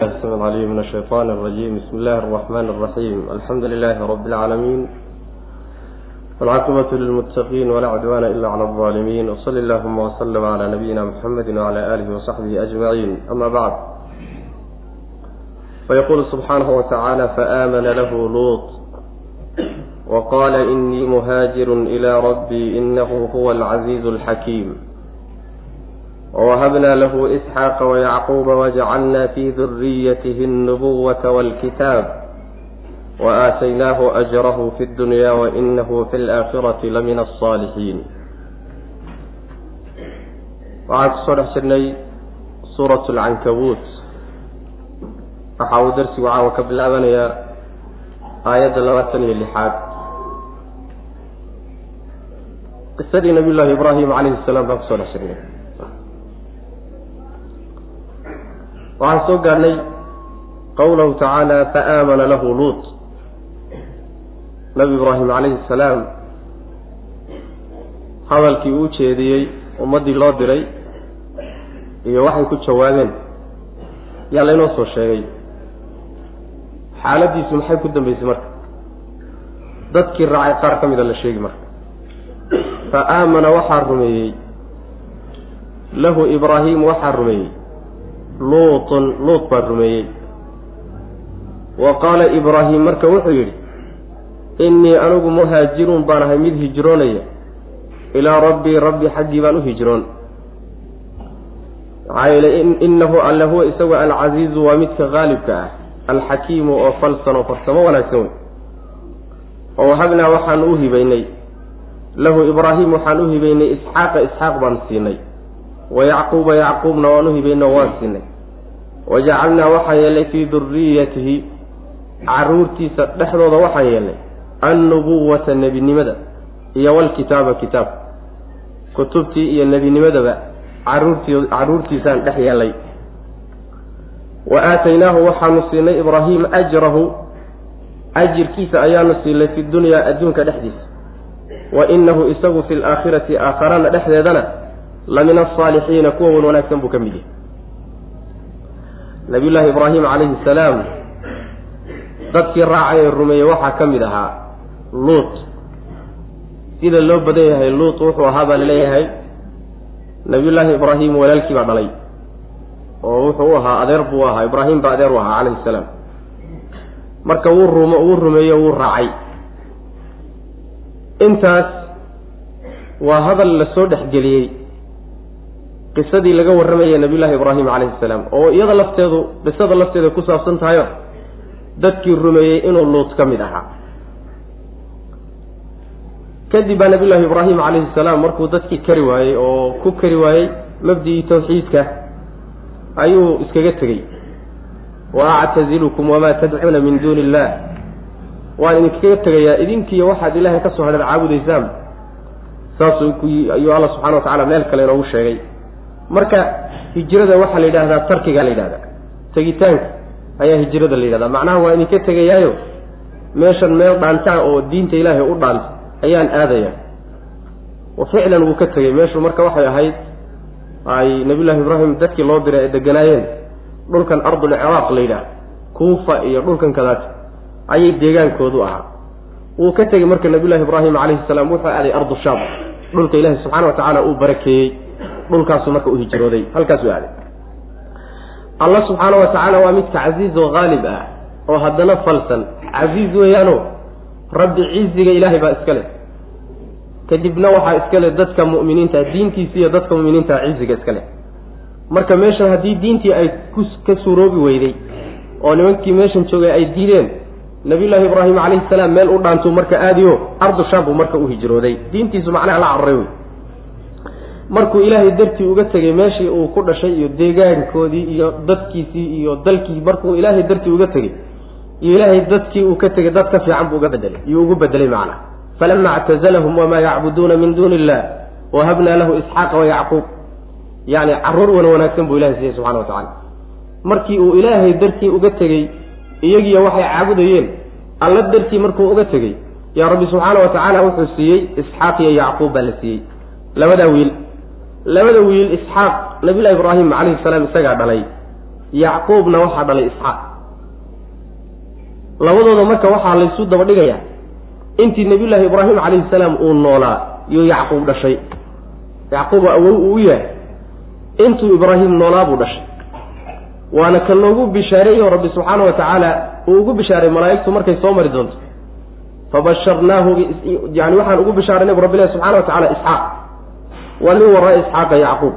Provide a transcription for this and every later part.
السلام العليم من الشيطان الرجيم بسم الله الرحمن الرحيم الحمد لله رب العالمين والعاقبة للمتقين ولا عدوان إلا على الظالمين وصل اللهم وسلم على نبينا محمد وعلى آله وصحبه أجمعين أما بعد فيقول سبحانه وتعالى فآمن له لوط وقال إني مهاجر إلى ربي إنه هو العزيز الحكيم ووهبنا له إسحاق ويعقوب وجعلنا في ذريته النبوة والكتاب وآتيناه أجره في الدنيا وإنه في الآخرة لمن الصالحين waxaan kusoo dhex jirnay suurat alcankabuut waxa uu darsigu caawa ka bilaabanayaa aayadda labaatan iyo lixaad qisadii nabiy llaahi ibraahim calayhi salaam baan kusoo dhex jirnay waxaan soo gaadhnay qawlahu tacaala faamana lahu luut. Nabi ibraahim calayhi salaam hadalkii uu jeediyey ummaddii loo diray iyo waxay ku jawaabeen. Yaa laynoo soo sheegay. Xaaladiisu maxay ku dambeysay marka? Dadkii raacay qaar ka mida la sheegi marka. Fa aamana waxaa rumeeyey. Lahu ibraahim waxaa rumeeyey luutun luut baa rumeeyey. Wa qaala ibraahim marka wuxuu yidhi innii anigu muhaajirun baan ahay mid hijroonaya. Ilaa rabbii rabbi xaggii baan u hijroon. Maxaa yeelay innahu alle huwa isagu alcasiizu waa midka qaalibka ah alxakiimu oo falsan oo farsamo wanaagsan wey oo wahabnaa waxaan u hibaynay. Lahu ibraahim waxaan u hibaynay isxaaqa isxaaq baan siinay. Wa yacquuba yacquubna waan u hibayno waan siinay wajacalnaa waxaan yeelnay fii duriyatihi caruurtiisa dhexdooda waxaan yeelnay annubuwata nebinimada iyo walkitaaba kitaab. Kutubtii iyo nebinimadaba caruurtii caruurtiisaan dhex yeelay. Wa aataynaahu waxaanu siinay ibraahim ajrahu ajirkiisa ayaanu siinay fi dunyaa adduunka dhexdiisa. Wa inahu isagu fi laakhirati aakharana dhexdeedana la min asaalixiina kuwa wan wanaagsan buu ka mid yahay nabiy llaahi ibraahim calayhi salaam dadkii raacay ee rumeeyey waxaa ka mid ahaa luut. Sida loo badan yahay luut wuxuu ahaa baa la leeyahay nabiyullaahi ibraahim walaalkii baa dhalay oo wuxuu u ahaa adeer buu ahaa ibraahim baa adeer u ahaa calayhi salaam marka wuu rum wuu rumeeyo wuu raacay. Intaas waa hadal la soo dhexgeliyey qisadii laga warramayay nabiyullaahi ibraahim calayhi salaam oo iyada lafteedu qisada lafteeda ku saabsan tahayo dadkii rumeeyey inuu luut ka mid ahaa. Kadib baa nabiyullaahi ibraahim calayhi salaam markuu dadkii kari waayey oo ku kari waayey mabdii tawxiidka ayuu iskaga tegey. Wa actazilukum wamaa tadcuuna min duuni illah waan idinkaga tegayaa idinkiiyo waxaad ilaahay ka soo hadheer caabudaysaan saasuu ku ayuu alla subxana wa tacala meel kale inoogu sheegay marka hijrada waxaa la yidhahdaa tarkigaa la yidhahdaa tegitaanka ayaa hijrada la yidhahdaa macnaha waa idinka tegayaayo meeshan meel dhaantaa oo diinta ilaahay u dhaanta ayaan aadaya wa ficlan wuu ka tegey meeshu marka waxay ahayd ay nabiyullahi ibraahim dadkii loo diray ay deganaayeen. Dhulkan ardul ciraaq la yidhaah kuufa iyo dhulkan kadaata ayay deegaankoodu ahaa. Wuu ka tegey marka nabiyullahi ibraahim calayhi salaam wuxuu aaday ardu shaam. Dhulka ilaahi subxana wa tacaala uu barakeeyey dhulkaasu marka u hijrooday. Halkaasuu aaday allah subxaana wa tacaala waa midka casiiz oo haalib ah oo haddana falsan. Casiiz weeyaano rabbi ciziga ilaahay baa iska leh. Kadibna waxaa iska leh dadka mu'miniinta diintiisa iyo dadka mu'miniinta ciziga iska leh. Marka meeshan haddii diintii ay ku ka suuroobi weyday oo nimankii meeshan joogay ay diideen nabiyullaahi ibraahim calayhi salaam meel u dhaantuu marka aadiyo ardu shaam buu marka u hijrooday. Diintiisu macnaha la cararay wey markuu ilaahay dartii uga tegey meeshii uu ku dhashay iyo deegaankoodii iyo dadkiisii iyo dalkii markuu ilaahay dartii uga tegey iyo ilaahay dadkii uu ka tegey dad ka fiican buu uga bedelay iyuu ugu bedelay macna. Falama actazalahum wamaa yacbuduuna min duuni illah wahabnaa lahu isxaaqa wayacquub yacni carruur wan wanaagsan buu ilahay siiyey subxana wa tacala markii uu ilaahay dartii uga tegey iyagiiyo waxay caabudayeen alla dartii markuu uga tegey yaa rabbi subxaana wa tacaala wuxuu siiyey isxaaq iyo yacquub baa la siiyey. Labadaa wiil labada wiil isxaaq nabiyullahi ibraahim calayhi salaam isagaa dhalay. Yacquubna waxaa dhalay isxaaq. Labadooda marka waxaa laysu daba dhigayaa. Intii nabiyullaahi ibraahim calayhi salaam uu noolaa iyo yacquub dhashay. Yacquub awow uu u yahay. Intuu ibraahim noolaa buu dhashay. Waana kan loogu bishaareeyo rabbi subxaana wa tacaala uu ugu bishaaray malaa'igtu markay soo mari doonto. Fabasharnaahu yani waxaan ugu bishaaranay bu rabbilahi subxana wa tacala isxaaq wa min waraa isxaaqa yacquub.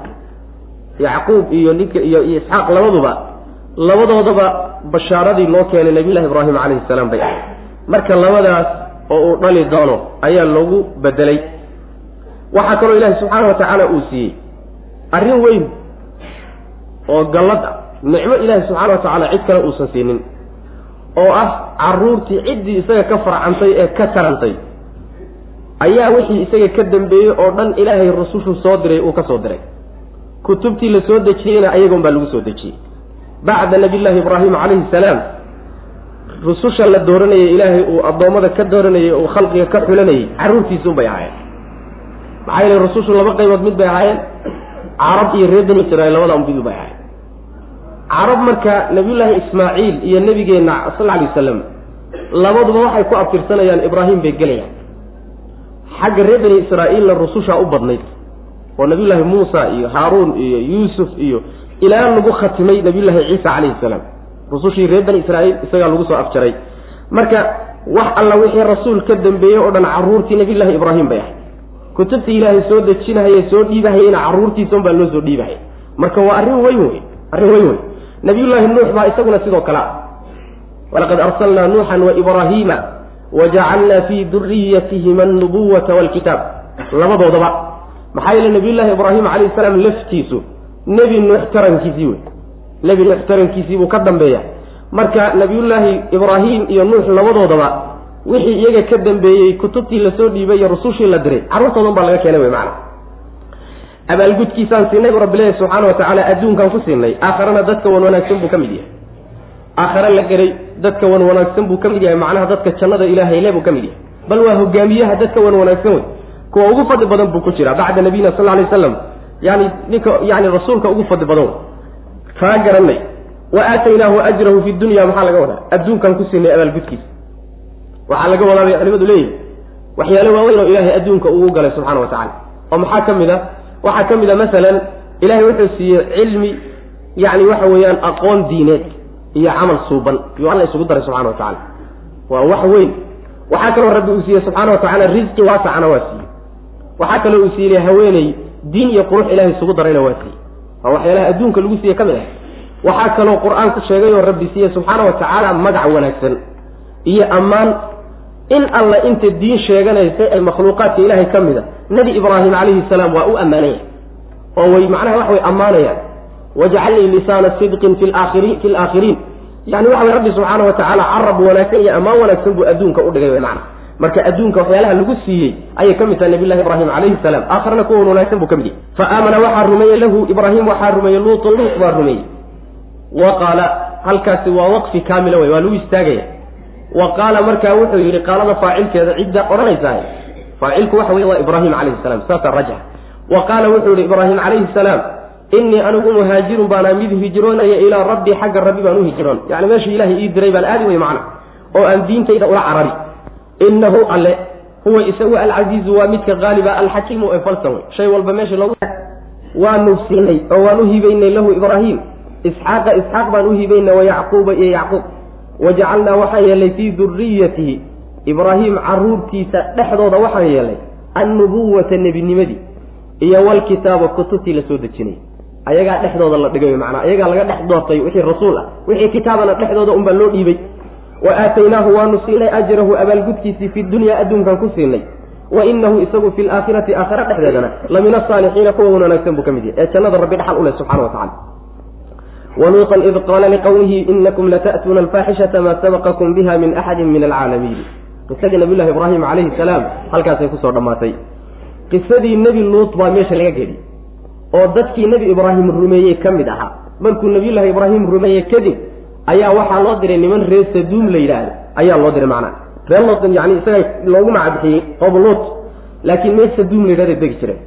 Yacquub iyo ninka iyo iyo isxaaq labaduba labadoodaba bashaaradii loo keenay nabiyullahi ibraahim calayhi salaam bay. Ahayd marka labadaas oo uu dhali doono ayaa loogu bedelay. Waxaa kaloo ilaahi subxaana wa tacaala uu siiyey arrin weyn oo gallad ah. Nicmo ilaahi subxaana wa tacaala cid kale uusan siinin oo ah caruurtii ciddii isaga ka farcantay ee ka tarantay ayaa wixii isaga ka dambeeyey oo dhan ilaahay rusushu soo diray uu ka soo diray. Kutubtii la soo dejiyeyna ayagoon baa lagu soo dejiyey. Bacda nabiyllaahi ibraahim calayhi salaam rususha la dooranayay ilaahay uu addoommada ka dooranayay uu khalqiga ka xulanayay carruurtiisuun bay ahaayeen. Maxaa yeele rusushu laba qaybood mid bay ahaayeen carab iyo reer bani israiil labada unbidu bay ahaayeen. Carab marka nabiyullaahi ismaaciil iyo nebigeenna sal alay wasalam labaduba waxay ku abtirsanayaan ibraahim bay gelayaan xagga reer bani israa'iilna rusushaa u badnayd. Oo nabiyullaahi muusa iyo haaruun iyo yuusuf iyo ilaa lagu khatimay nabiyullaahi ciisa calayhi salaam. Rusushii reer bani israa'iil isagaa lagu soo afjaray. Marka wax alla wixii rasuul ka dambeeyey oo dhan carruurtii nabiyullaahi ibraahim bay ahayd. Kutubtii ilaahay soo dejinahaye soo dhiibahayena carruurtiisa unbaa loo soo dhiibahaya marka waa arrin weyn wey arrin weyn wey nabiyullaahi nuux baa isaguna sidoo kale ah. Walaqad arsalnaa nuuxan waibraahiima wajacalnaa fii duriyatihima alnubuwata waalkitaab labadoodaba maxaa yeele nabiyullaahi ibraahim calayhi salaam laftiisu nebi nuux tarankiisii wey nebi nuux tarankiisii buu ka dambeeya marka nabiyullaahi ibraahim iyo nuux labadoodaba wixii iyaga ka dambeeyey kutubtii la soo dhiibay iyo rusushii la diray carruurtoodan baa laga keenay wey macana abaalgudkiisaan siinay bu rabbilahi subxaana wa tacaala adduunkaan ku siinay aakharana dadka wan wanaagsan buu ka mid yahay aakhare la geray dadka wan wanaagsan buu ka mid yahay macnaha dadka jannada ilaahay le buu ka mid yahay. Bal waa hogaamiyaha dadka wan wanaagsan wey. Kuwa ugu fadli badan buu ku jiraa bacda nabiyina sal alay waslam yani ninka yani rasuulka ugu fadli badan kaa garanay wa aataynaahu ajrahu fi dunya maxaa laga wadaa? Adduunkaan ku siinay abaalgudkiisa waxaa laga wadaa bay culimadu leeyihi waxyaale waaweyn oo ilaahay adduunka ugu galay subxana wa tacala oo maxaa ka mid a waxaa ka mid a masalan ilahay wuxuu siiyey cilmi yacni waxa weeyaan aqoon diineed iyo camal suuban iyuu alla isugu daray subxana wa tacala waa wax weyn. Waxaa kaloo rabbi uu siiyey subxaana wa tacala risqi waasacana waa siiyey. Waxaa kaloo uu siiyey haweeney diin iyo qurux ilahay isugu darayna waa siiyey. Waa waxyaalaha adduunka lagu siiye ka mid ah. Waxaa kaloo qur'aanku sheegay oo rabbi siiyey subxaana wa tacaala magac wanaagsan iyo ammaan in alla inta diin sheeganaysa ee makhluuqaadka ilaahay ka mid a nebi ibraahim calayhi salaam waa u ammaanaya oo way macnaha wax way ammaanayaan wajcalnii lisaana sidqin fi laakhiriin yani waxa rabbi subxaana wa tacaala carab wanaagsan iyo ammaan wanaagsan buu adduunka u dhigay macna. Marka adduunka waxyaalaha lagu siiyey ayay ka mid tahay nabiy llahi ibraahim calayhi salaam. Aakharna kuwan wanaagsan buu ka mid yahay. Fa aamana waxaa rumeeyey lahu ibraahim waxaa rumeeyey luutun luut baa rumeeyey. Wa qaala halkaasi waa waqfi kaamila wey waa lagu istaagaya. Wa qaala markaa wuxuu yidhi qaalada faacilkeeda cidda odhanaysaa faacilku waxa wey waa ibraahim calayhi salam saasaa rajx wa qaala wuxuu yihi ibraahim calayhi salaam innii anigu muhaajirun baanaa mid hijroonaya ilaa rabbii xagga rabbi baan u hijroon. Yani meesha ilaahay ii diray baan aadi wey macna. Oo aan diintayda ula carari. Innahu alle huwa isagu alcasiizu waa midka qaaliba alxakiimu ee falsan wey shay walba meesha loogu waanu siinay oo waan u hibaynay lahu ibraahim. Isxaaqa isxaaq baan u hibaynay wa yacquuba iyo yacquub. Wajacalnaa waxaan yeelnay fii duriyatihi ibraahim caruurtiisa dhexdooda waxaan yeelnay annubuwata nebinimadii iyo walkitaaba kutubtii la soo dejinay ayagaa dhexdooda la dhigay macnaa ayagaa laga dhex doortay wixii rasuul ah wixii kitaabana dhexdooda unbaa loo dhiibay. Wa aataynaahu waanu siinay ajrahu abaalgudkiisii fi dunya adduunkan ku siinay. Wa inahu isagu fi laakhirati aakhira dhexdeedana la min asaalixiina kuwa wan wanaagsan buu ka mid yahay. Ee jannada rabbi dhaxal u leh subxana wa tacala waluuطa id qaala liqowmihi inakum lata'tuuna alfaaxishata maa sabaqakum biha min axadi min alcaalamiin. Qisadii nabiy llahi ibraahim calayhi salaam halkaasay ku soo dhammaatay. Qisadii nebi luut baa meesha laga geli oo dadkii nebi ibraahim rumeeyey ka mid ahaa markuu nabiyullaahi ibraahim rumeeyey kadib ayaa waxaa loo diray niman reer saduum la yidhaahdo. Ayaa loo diray macnaa. Reer luut yani isaga loogu macabixiyey qoob luut laakiin meel saduum la yidhahda degi jireen.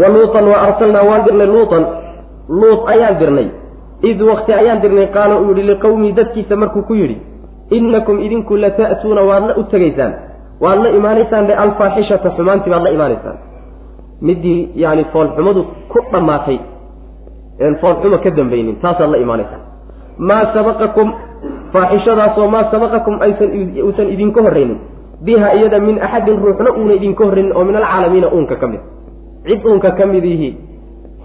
Wa luutan wa arsalnaa waan dirnay luutan. Luut ayaan dirnay. Id wakti ayaan dirnay qaala uu yihi liqowmii dadkiisa markuu ku yidhi innakum idinku lata'tuuna waadna u tegaysaan waadna imaanaysaan be alfaaxishata xumaantii baad la imaanaysaan midii yani foolxumadu ku dhammaatay een foolxuma ka dambaynin taasaad la imaanaysaan maa sabaqakum faaxishadaasoo maa sabaqakum aysan uusan idinka horraynin biha iyada min axadin ruuxna uuna idinka horraynin oo min alcaalamiina uunka ka mid. Cid uunka ka mid ihi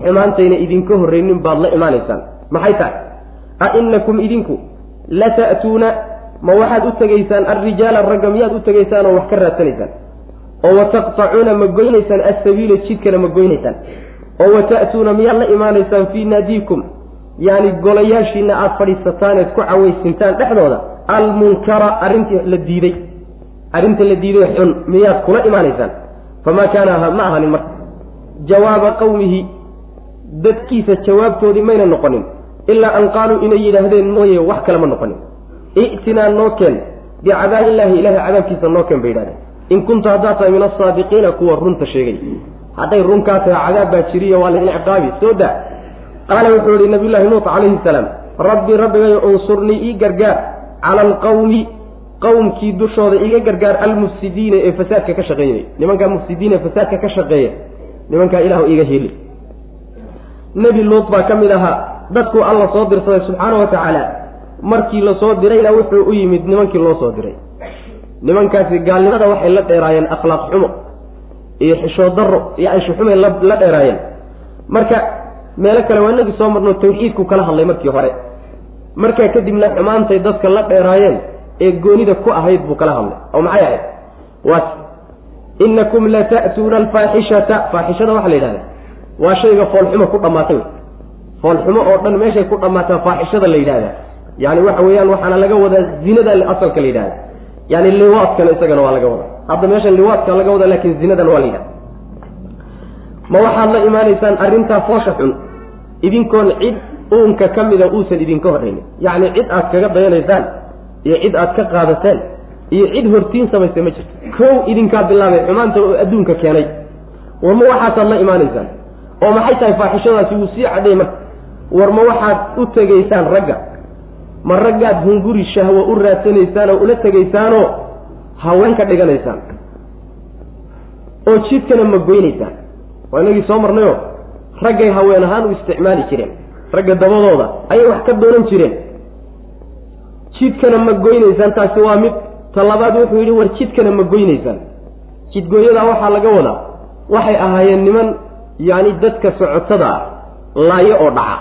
xumaantayna idinka horraynin baad la imaanaysaan. Maxay tahay? A inakum idinku la ta'tuuna ma waxaad u tegaysaan alrijaala ragga miyaad u tegaysaan oo wax ka raadsanaysaan oo wa taqtacuuna ma goynaysaan assabiila jidkana ma goynaysaan. oo wa ta'tuuna miyaad la imaanaysaan fii naadiikum. Yani golayaashiina aada fadhiisataan eed ku cawaysintaan dhexdooda. Almunkara arrintii la diiday. Arrinta la diiday xun miyaad kula imaanaysaan. Famaa kaana ma ahanin marka. Jawaaba qawmihi dadkiisa jawaabtoodii mayna noqonin. Ilaa an qaaluu inay yidhaahdeen mooye wax kale ma noqonin. I'tinaa noo keen. Bicadaab illaahi ilahay cadaabkiisa noo keen bay yidhahdeen in kunta haddaad tahay min asaadiqiina kuwa runta sheegay. Hadday runkaa tahay cadaab baa jiriyo waa laydin ciqaabi soo daa. Qaala wuxuu yihi nabiyullaahi nuut calayhi salaam rabbi rabbigayo unsurnii ii gargaar cala alqawmi qowmkii dushooda iga gargaar almufsidiina ee fasaadka ka shaqeynay nimankaa mufsidiina ee fasaadka ka shaqeeya nimankaa ilahu iga heli. Nebi luut baa ka mid ahaa dadkuu alla soo dirsaday subxaana wa tacaala markii la soo dirayna wuxuu u yimid nimankii loo soo diray nimankaasi gaalnimada waxay la dheeraayeen akhlaaq xumo iyo xishood darro iyo anshuxumay la dheeraayeen. Marka meelo kale waa inagii soo marno tawxiidku kala hadlay markii hore. Markaa kadibna xumaantay dadka la dheeraayeen ee goonida ku ahayd buu kala hadlay oo maxay ahayd? Waas inakum lata'tuuna alfaaxishata faaxishada waxaa la yidhahda waa shayga foolxumo ku dhammaatay foolxumo oo dhan meeshay ku dhammaataa faaxishada la yidhahda yani waxa weeyaan waxaana laga wadaa zinada asalka la yidhahda yani liwaadkana isagana waa laga wadaa. Hadda meeshan liwaadka laga wadaa laakin zinadana waa la yidhahda ma waxaad la imaanaysaan arrintaa foosha xun. Idinkoon cid uunka ka mida uusan idinka horraynin yacni cid aad kaga dayanaysaan iyo cid aad ka qaadateen iyo cid hortiin samaysay ma jirto. Kow idinkaa bilaabay xumaanta oo adduunka keenay. Warma waxaasaad la imaanaysaan? Oo maxay tahay faaxishadaasi wuu sii cadhay marka war ma waxaad u tegaysaan ragga ma raggaad hunguri shahwo u raadsanaysaan oo ula tegaysaanoo haween ka dhiganaysaan. oo jidkana ma goynaysaan. Waa inagii soo marnayoo raggay haween ahaan u isticmaali jireen. Ragga dabadooda ayay wax ka doonan jireen. Jidkana ma goynaysaan taasi waa mid ta labaad wuxuu yidhi war jidkana ma goynaysaan. Jidgooyadaa waxaa laga wadaa waxay ahaayeen niman yacni dadka socotada ah laayo oo dhaca.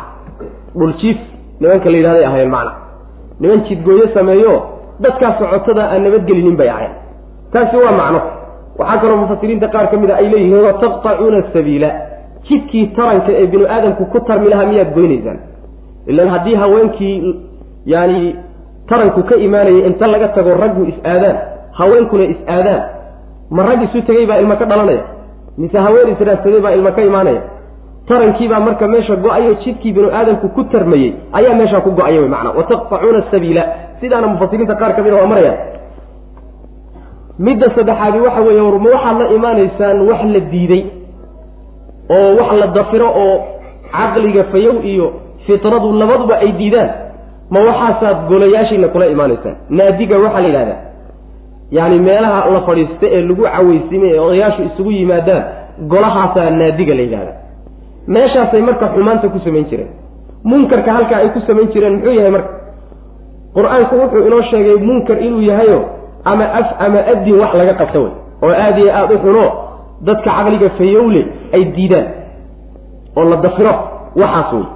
Dhuljiif nimanka la yidhahday ahaayeen macna niman jidgooyo sameeyo dadkaa socotada aan nabadgelinin bay ahayn. Taasi waa macno. Waxaa kaloo mufasiriinta qaar ka mid a ay leeyihiin wataqtacuuna sabiila. Jidkii taranka ee binu aadamku ku tarmi lahaa miyaad goynaysaan? Ilan haddii haweenkii yani taranku ka imaanayay inta laga tago raggu is-aadaan haweenkuna is-aadaan ma rag isu tegey baa ilma ka dhalanaya? Mise haween israadsaday baa ilma ka imaanaya tarankiibaa marka meesha go'ayo jidkii binu aadamku ku tarmayey ayaa meeshaa ku go'aya wy macnaa. Wataqtacuuna sabiila. Sidaana mufasiriinta qaar ka mid a waa marayaan. Midda saddexaadi waxa weeye ma waxaad la imaanaysaan wax la diiday oo wax la dafiro oo caqliga fayow iyo fitradu labaduba ay diidaan ma waxaasaad golayaashiina kula imaanaysaan. Naadiga waxaa la yidhahdaa yacni meelaha la fadhiista ee lagu caweysimay ee odayaashu isugu yimaadaan golahaasaa naadiga la yidhahdaa meeshaasay marka xumaanta ku samayn jireen. Munkarka halkaa ay ku samayn jireen muxuu yahay marka? Qur'aanku wuxuu inoo sheegay munkar inuu yahayo ama af ama adin wax laga qabta wey oo aada iyo aada u xuno dadka caqliga fayowle ay diidaan. Oo la dafiro waxaas wey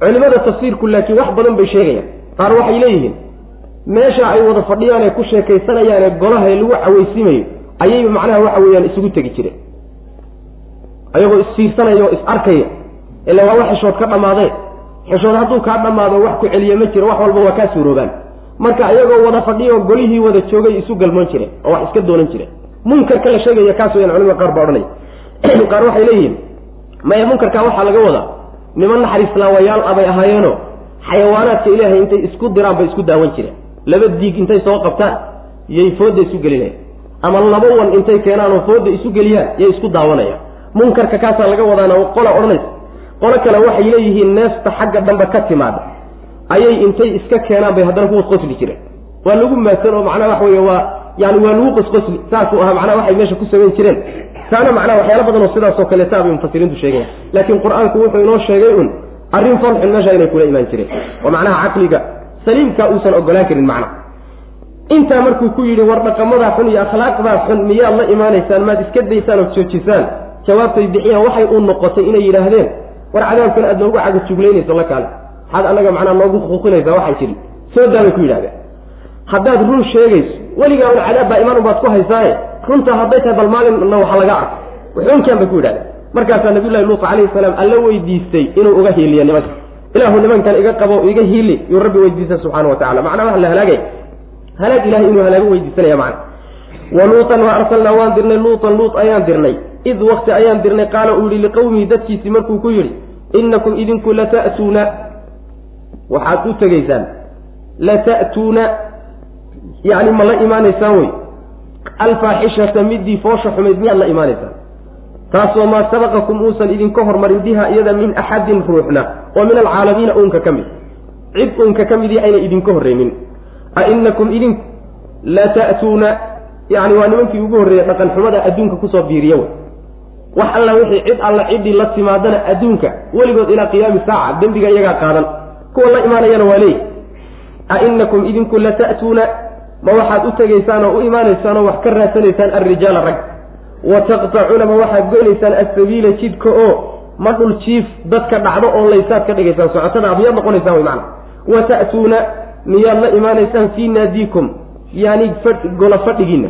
culimada tafsiirku laakiin wax badan bay sheegayaan. Qaar waxay leeyihiin meesha ay wada fadhiyaan ee ku sheekaysanayaan ee golaha lagu caweysimayo ayayba macnaha waxa weeyaan isugu tegi jireen ayagoo isfiirsanaya oo is arkaya ila waa wax xeshood ka dhammaadee xeshood hadduu kaa dhammaado wax ku celiye ma jiro wax walba waa kaa suuroobaan marka ayagoo wada fadhiyo golihii wada joogay isu galmoon jireen oo wax iska doonan jireen munkarka la sheegaya kaas weyaan culimada qaar baa odhanaya qaar waxay leeyihiin maya munkarkaa waxaa laga wadaa. Niman naxariislaawayaal abay ahaayeeno. Xayawaanaadka ilaahay intay isku diraan bay isku daawan jireen laba diig intay soo qabtaan yay fooda isu gelinayaan. Ama laba wan intay keenaan oo fooda isu geliyaan yay isku daawanayaan munkarka kaasaa laga wadaana qola odhanaysa qolo kale waxay leeyihiin neefta xagga dambe ka timaada ayay intay iska keenaan bay haddana ku qosqosli jireen. Waa lagu maadsan oo macnaha waxa weeye waa yani waa lagu qosqosli saasuu ahaa macnaha waxay meesha ku samayn jireen. Taana macnaha waxyaala badan oo sidaasoo kaleeta bay mufasiriintu sheegaya laakiin qur'aanku wuxuu inoo sheegay un arrin farxun meesha inay kula imaan jireen. Oo macnaha caqliga saliimka uusan ogolaan karin macna. Intaa markuu ku yidhi war dhaqamadaa xun iyo akhlaaqdaa xun miyaad la imaanaysaan maad iska daysaan oo joojisaan jawaabtay bixiyaan waxay u noqotay inay yidhaahdeen war cadaabkan aad noogu cagajuglaynayso la kaale maxaad annaga macnaa noogu xuquuqinaysaa waxay jiri soo daabay ku yidhahdeen haddaad run sheegayso weligaa un cadaab baa imaan unbaad ku haysaaye. Runtaa hadday tahay bal maalinna waxa laga arko. Wuxuunkaan bay ku yidhahdeen markaasaa nabiyullahi luut calayhi salaam alla weydiistay inuu uga hiiliya nimanka. Ilaahu nimankan iga qabo iga hiili yuu rabbi weydiistay subxaana wa tacala macnaa waxa la halaagay. Halaag ilahay inuu halaago weydiisanaya macna wa luutan wa arsalnaa waan dirnay luutan luut ayaan dirnay id wakti ayaan dirnay qaala uu yihi liqowmihi dadkiisii markuu ku yidhi innakum idinku lata'tuuna waxaad u tegaysaan lata'tuuna yacni ma la imaanaysaan wey alfaaxishata midii foosha xumayd miyaad la imaanaysaan taasoo maa sabaqakum uusan idinka hormarin biha iyada min axadin ruuxna oo min alcaalamiina uunka ka mid cid uunka ka midii ayna idinka horreynin a inakum idinku la ta'tuuna yani waa nimankii ugu horreeyey dhaqan xumada adduunka ku soo biiriya wey wax alla wixii cid alla ciddii la timaadana adduunka weligood ilaa qiyaami saaca dembiga iyagaa qaadan. Kuwa la imaanayana waa leeyi a inakum idinku la ta'tuuna ma waxaad u tegaysaan oo u imaanaysaan oo wax ka raadsanaysaan alrijaala rag. Wa taqtacuuna ma waxaad goynaysaan asabiila jidka oo ma dhul jiif dadka dhacdo oo laysaad ka dhigaysaan socotada miyaad noqonaysaan wey macana wa ta'tuuna miyaad la imaanaysaan fii naadiikum yani gola fadhigiinna.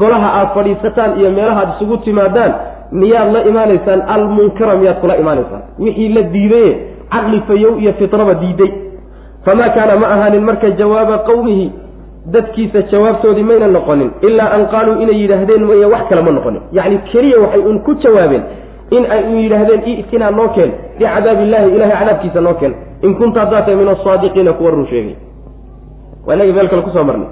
Golaha aad fadhiisataan iyo meelahaad isugu timaadaan miyaad la imaanaysaan almunkara miyaad kula imaanaysaan. Wixii la diidaye caqli fayow iyo fitraba diiday. Famaa kaana ma ahaanin marka jawaaba qowmihi dadkiisa jawaabtoodii mayna noqonin. Ilaa an qaaluu inay yidhaahdeen mooye wax kale ma noqonin. Yacni keliya waxay un ku jawaabeen in ay un yidhaahdeen i'tinaa noo keen. Bicadaab illahi ilahay cadaabkiisa noo keen. In kunta haddaa tahay min asaadiqiina kuwa run sheegay. Waa inagii meel kale ku soo marnay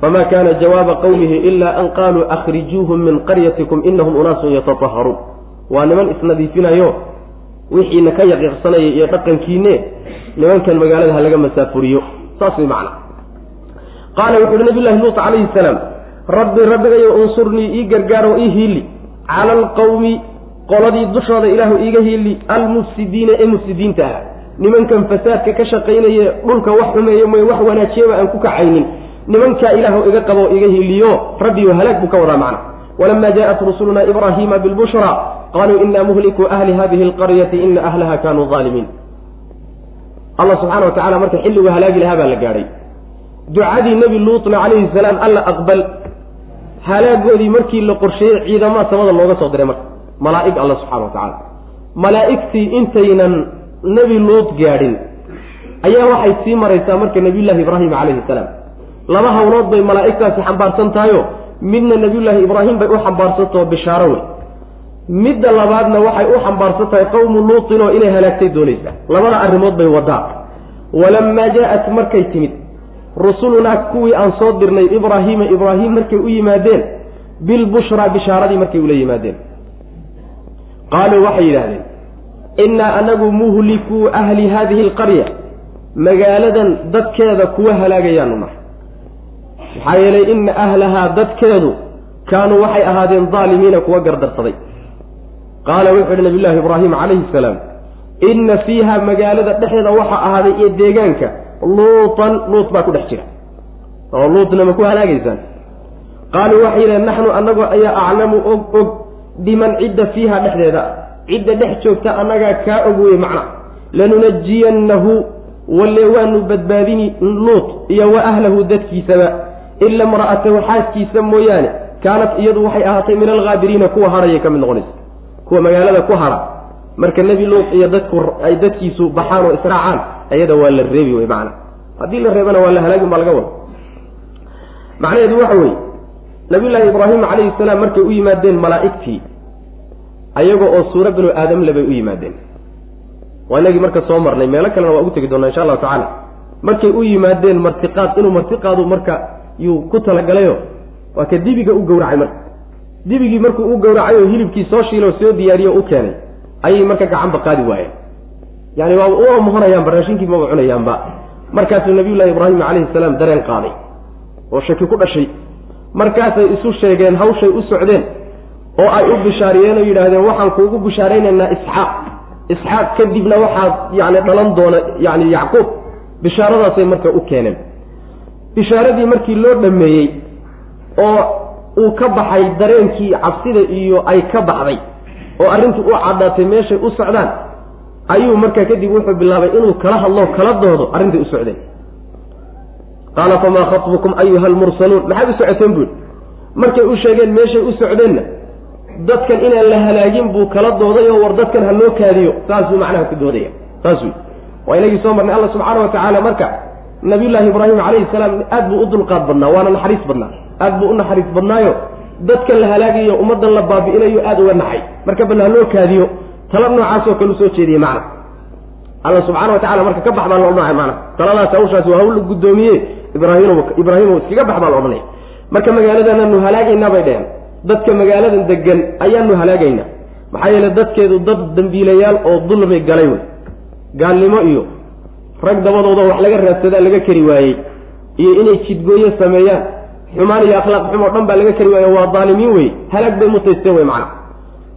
fama kana jawaaba qawmihi ila an qaluu akhrijuuhum min qaryatikum inahum unaasun yatataharuun waa niman isnadiifinayo wixiina ka yaqiiqsanaya iyo dhaqankiine nimankan magaalada ha laga masaafuriyo saas way macna qaala wuxu uhi nabiy llahi luut calayhi salaam rabbi rabbigayo unsurnii ii gargaaro ii hiili cala alqawmi qoladii dushooda ilaahu iiga hiili almufsidiina ee mufsidiinta ah nimankan fasaadka ka shaqaynaye dhulka wax xumeeye mooye wax wanaajiyaba aan ku kacaynin nimankaa ilaahu iga qabo iga hiiliyo rabbiyo halaag buu ka wadaa macna. Walama jaءat rusuluna ibrahima bilbushra qaluu ina muhliku ahli hadihi alqaryati ina ahlaha kanuu aalimiin allah subxana wa tacala marka xilligu halaagi lahaa baa la gaadhay. Ducadii nebi luutna calayhi salaam alla aqbal. Halaagoodii markii la qorsheeyey ciidamaha samada looga soo diray marka. Malaa'ig alla subxana wa tacaala malaa'igtii intaynan nebi luut gaadhin ayaa waxay sii maraysaa marka nebiyullaahi ibraahim calayhi salaam laba hawlood bay malaa'igtaasi xambaarsan tahayo midna nebiyullaahi ibraahim bay u xambaarsantaho bishaaro wey. Midda labaadna waxay u xambaarsan tahay qowmu luutin oo inay halaagtay doonaysaa labada arrimood bay wadaa walamaa jaa-at markay timid rusulunaa kuwii aan soo dirnay ibraahiima ibraahim markay u yimaadeen bilbushraa bishaaradii markay ula yimaadeen. Qaaluu waxay yidhaahdeen innaa anagu muhlikuu ahli haadihi alqarya magaaladan dadkeeda kuwa halaagayaanu nahay maxaa yeelay ina ahlahaa dadkeedu kaanuu waxay ahaadeen daalimiina kuwa gardarsaday. Qaala wuxuu yihi nabiyullaahi ibraahim calayhi salaam inna fiiha magaalada dhexeeda waxaa ahaaday iyo deegaanka luutan luut baa ku dhex jira. Oo luutna ma ku halaagaysaan? Qaaluu waxay yidhahen naxnu annagu ayaa aclamu og og biman cidda fiiha dhexdeeda. Cidda dhex joogta annagaa kaa og weye macna. Lanunajiyannahu walle waanu badbaadini luut iyo wa ahlahu dadkiisaba ila imra'atahu xaaskiisa mooyaane kaanat iyadu waxay ahaatay min alghaabiriina kuwa harayay ka mid noqonaysa kuwa magaalada ku hara marka nebi luut iyo dadku ay dadkiisu baxaan oo israacaan ayada waa la reebi wey macana haddii la reebana waa la halaagin baa laga wada macnaheedu waxa weeye nabiyullaahi ibraahim calayhi salaam markay u yimaadeen malaa'igtii ayaga oo suuro binu aadamle bay u yimaadeen waa inagii marka soo marnay meelo kalena waa ugu tegi doonaa insha allahu tacaala markay u yimaadeen martiqaad inuu martiqaadu marka yuu ku talagalayo. Waa ka dibiga u gowracay marka. Dibigii markuu u gowracay oo hilibkii soo shiiloo soo diyaariyo u keenay. Ayay marka gacanba qaadi waayeen. Yani waa u amuhanayaanba raashinkii maba cunayaanba markaasuu nabiyullahi ibraahim calayhi salaam dareen qaaday oo shaki ku dhashay. Markaasay isu sheegeen hawshay u socdeen oo ay u bishaariyeen oo yidhaahdeen waxaan kuugu bishaaraynaynaa isxaaq. Isxaaq kadibna waxaad yani dhalan doona yani yacquub. Bishaaradaasay marka u keeneen bishaaradii markii loo dhameeyey oo uu ka baxay dareenkii cabsida iyo ay ka baxday oo arrintii u caddaatay meeshay u socdaan ayuu markaa kadib wuxuu bilaabay inuu kala hadlo kala doodo arrintay u socdeen qaala famaa khatbukum ayuha almursaluun? Maxaad u socoteen buui markay u sheegeen meeshay u socdeenna dadkan inaan la halaagin buu kala dooday oo war dadkan ha loo kaadiyo saasuu macnaha ku doodaya. Saas wey waa inagii soo marnay alla subxaana wa tacaala marka nabiyullaahi ibraahim calayhi salaam aad buu u dulqaad badnaa waana naxariis badnaa. Aad buu u naxariis badnaayo. Dadkan la halaagayo ummaddan la baabi'inayo aada uga naxay marka bal ha loo kaadiyo tala noocaasoo kale u soo jeediyey macna. Alla subxana wa tacala marka ka bax baa la odhanaya macna. Taladaas hawshaasi waa hawl guddoomiye ibraahim ibraahimo iskaga bax baa la odhanaya marka magaaladananu halaagaynaa bay dheheen dadka magaaladan degan ayaanu halaagaynaa maxaa yeele dadkeedu dad dambiilayaal oo dulmi galay wey. Gaalnimo iyo rag dabadooda wax laga raadsadaa laga kari waayey iyo inay jidgooye sameeyaan. Xumaan iyo akhlaaq xum oo dhan baa laga kari waaye waa daalimiin wey halaag bay mutaysteen wey macna.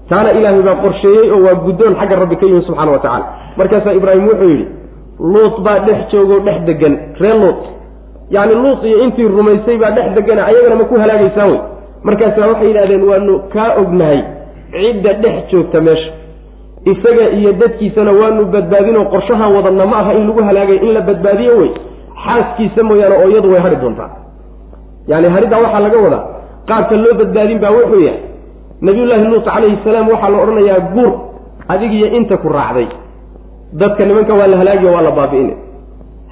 Taana ilaahay baa qorsheeyey oo waa guddoon xagga rabbi ka yimi subxana wa tacala markaasaa ibraahim wuxuu yidhi luut baa dhex joogoo dhex degan ree luut. Yacni luut iyo intii rumaysay baa dhex degana ayagana ma ku halaagaysaan wey markaasaa waxay yidhahdeen waanu kaa ognahay cidda dhex joogta meesha isaga iyo dadkiisana waanu badbaadinoo qorshahaan wadanna ma aha in lagu halaagay in la badbaadiyo wey. Xaaskiisa mooyaane oo iyadu way hadhi doontaa. Yani hariddaa waxaa laga wadaa qaabka loo badbaadin baa wuxuu yahay nabiyullaahi luut calayhi salaam waxaa la odhanayaa guur adigiyo inta ku raacday. Dadka nimanka waa la halaagi waa la baabi'ina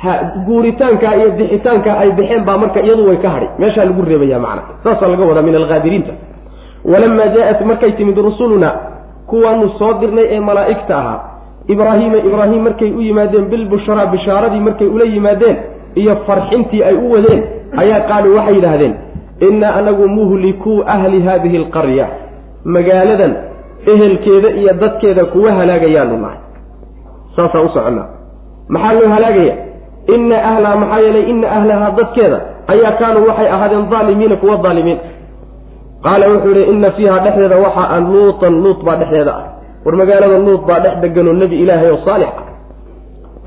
ha guuritaanka iyo bixitaanka ay bixeen baa marka iyadu way ka hadhay meeshaa lagu reebaya macna. Saasaa laga wadaa min alghaadiriinta walamaa jaa-at markay timid rusuluna kuwaanu soo dirnay ee malaa'igta ahaa. Ibraahiima ibraahim markay u yimaadeen bilbushraa bishaaradii markay ula yimaadeen iyo farxintii ay u wadeen ayaa qaaluu waxay yidhaahdeen innaa anagu muhlikuu ahli haadihi alqarya. Magaaladan ehelkeeda iyo dadkeeda kuwa halaagayaanu nahay. Saasaan u soconnaa. Maxaa loo halaagaya inna ahlaha maxaa yeelay inna ahlahaa dadkeeda ayaa kaanuu waxay ahaadeen daalimiina kuwa daalimiin qaala wuxuu yihi inna fiiha dhexdeeda waxa an luutan luut baa dhexdeeda ah. War magaalada luut baa dhex deganoo nebi ilaahay oo saalix ah.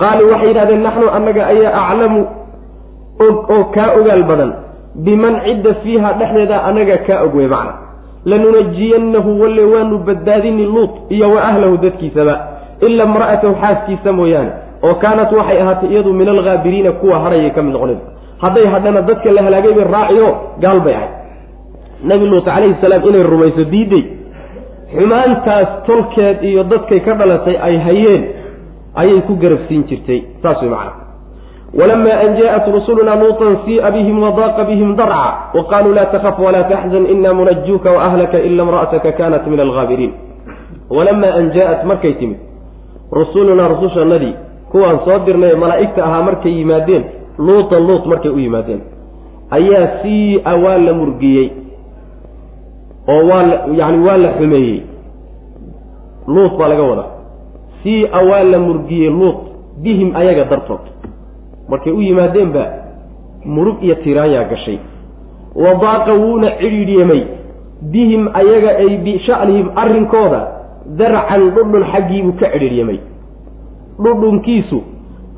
Qaaluu waxay yidhahdeen naxnu annaga ayaa aclamu og oo kaa ogaal badan. Biman cidda fiiha dhexdeeda annaga kaa og wey macna. Lanunajiyannahu walle waanu badbaadini luut iyo wa ahlahu dadkiisaba ila imra'atahu xaaskiisa mooyaane oo kaanat waxay ahaatay iyadu min alghaabiriina kuwa hadhayay ka mid noqonaysa. Hadday hadhana dadka la halaagay bay raaciyo gaal bay ahayd nebi luut calayhi salaam inay rumayso diiday xumaantaas tolkeed iyo dadkay ka dhalatay ay hayeen ayay ku garabsiin jirtay. Saas way macana walamaa an jaaءat rusulunaa luutan sii'a bihim wadaaqa bihim darca wa qaaluu laa takaf walaa taxzan ina munajuuka waahlaka ila imra'ataka kanat min alhaabiriin walamaa an jaaat markay timid rusulunaa rusushannadii kuwaan soo dirnay ee malaa'igta ahaa markay yimaadeen luutan luut markay u yimaadeen. Ayaa sii'a waa la murgiyey oo waa la yani waa la xumeeyey. Luut baa laga wadaa. Siia waa la murgiyey luut bihim ayaga dartood. Markay u yimaadeen baa murug iyo tiraanyaa gashay. Wadaaqa wuuna cidhiidhyamay bihim ayaga ay bisha'nihim arrinkooda darcan dhudhun xaggiibuu ka cidhiidhyamay. Dhudhunkiisu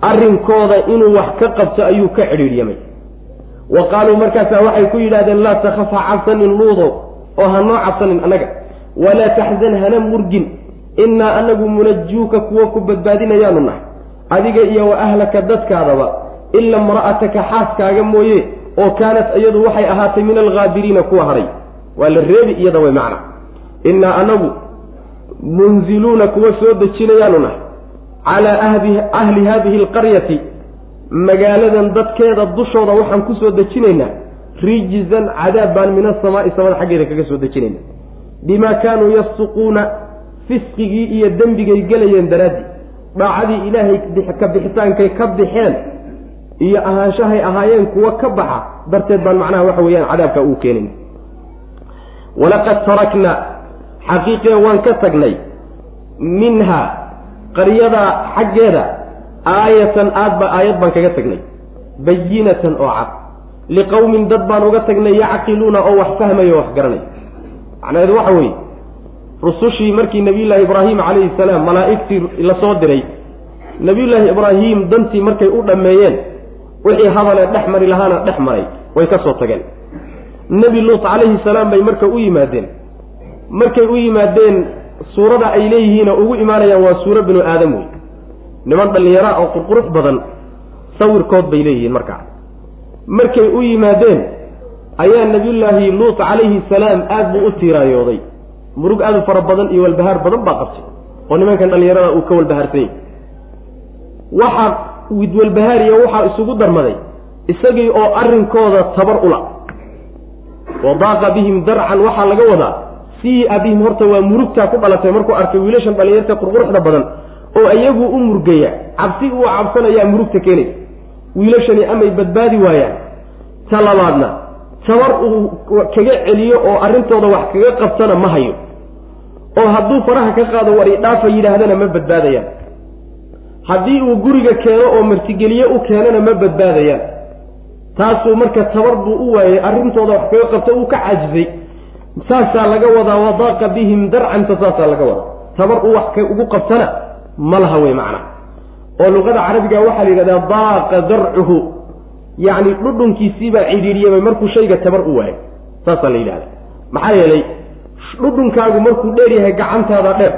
arrinkooda inuu wax ka qabto ayuu ka cidhiidhyamay. Wa qaaluu markaasaa waxay ku yidhahdeen laa takhaf ha cabsanin luudow oo ha noo cabsanin annaga. Walaa taxzan hana murgin. Innaa anagu munajuuka kuwa ku badbaadinayaanu nahay. Adiga iyo wa ahlaka dadkaadaba ila imra'ataka xaaskaaga mooye oo kaanat iyadu waxay ahaatay min alghaabiriina kuwa hadhay waa la reebi iyada way macna. Innaa anagu munziluuna kuwa soo dejinayaanu nahay. Calaa ahli haadihi alqaryati magaaladan dadkeeda dushooda waxaan ku soo dejinaynaa rijzan cadaab baan min asamaa'i samada xaggeeda kaga soo dejinayna. Bimaa kaanuu yassuquuna fisqigii iyo dembigay gelayeen daraaddii dhaacadii ilaahay ka bixitaankay ka bixeen iyo ahaanshahay ahaayeen kuwa ka baxa darteed baan macnaha waxa weeyaan cadaabka uu keenin. Walaqad tarakna xaqiiqee waan ka tagnay minha qaryada xaggeeda aayatan aadba aayad baan kaga tagnay. Bayinatan oo cad liqowmin dad baan uga tagnay yacqiluuna oo wax fahmaya o wax garanay. Macnaheedu waxa weeye rusushii markii nabiyullaahi ibraahim calayhi salaam malaa'igtii la soo diray nabiyullaahi ibraahim dantii markay u dhammeeyeen wixii hadalee dhex mari lahaana dhex maray way ka soo tageen. Nebi luut calayhi salaam bay marka u yimaadeen. Markay u yimaadeen suurada ay leeyihiin oo ugu imaanayaan waa suuro binu aadam wey niman dhallinyara oo qurqurux badan sawirkood bay leeyihiin markaa markay u yimaadeen ayaa nabiyullaahi luut calayhi salaam aad buu u tiiraayooday murug aad u fara badan iyo walbahaar badan baa qabtay oo nimankan dhallinyarada uu ka walbahaarsan yahy waxaa widwalbahaariya waxaa isugu darmaday isagii oo arrinkooda tabar ula wadaaqa bihim darcan waxaa laga wadaa sii abihim horta waa murugtaa ku dhalatay markuu arkay wiilashan dhalinyarta qurquruxda badan oo iyagu u murgaya cabsi uu cabsanayaa murugta keenaysa wiilashani amay badbaadi waayaan. Ta labaadna tabar uu kaga celiyo oo arrintooda wax kaga qabtana ma hayo. Oo hadduu faraha ka qaado war idhaafa yidhaahdana ma badbaadayaan. Haddii uu guriga keeno oo martigeliye u keenana ma badbaadayaan. Taasuu marka tabar buu u waayay arrintooda wax kaga qabto uu ka cajisay saasaa laga wadaa wadaaqa bihim darcanta saasaa laga wadaa. Tabar uu wax ugu qabtana ma laha wey macna oo luqada carabiga waxaa la yidhahdaa daaqa darcuhu yacni dhudhunkiisiibaa cidhiidhiyamay markuu shayga tabar u waayo. Saasaa la yidhahda maxaa yeelay dhudhunkaagu markuu dheer yahay gacantaada dheer.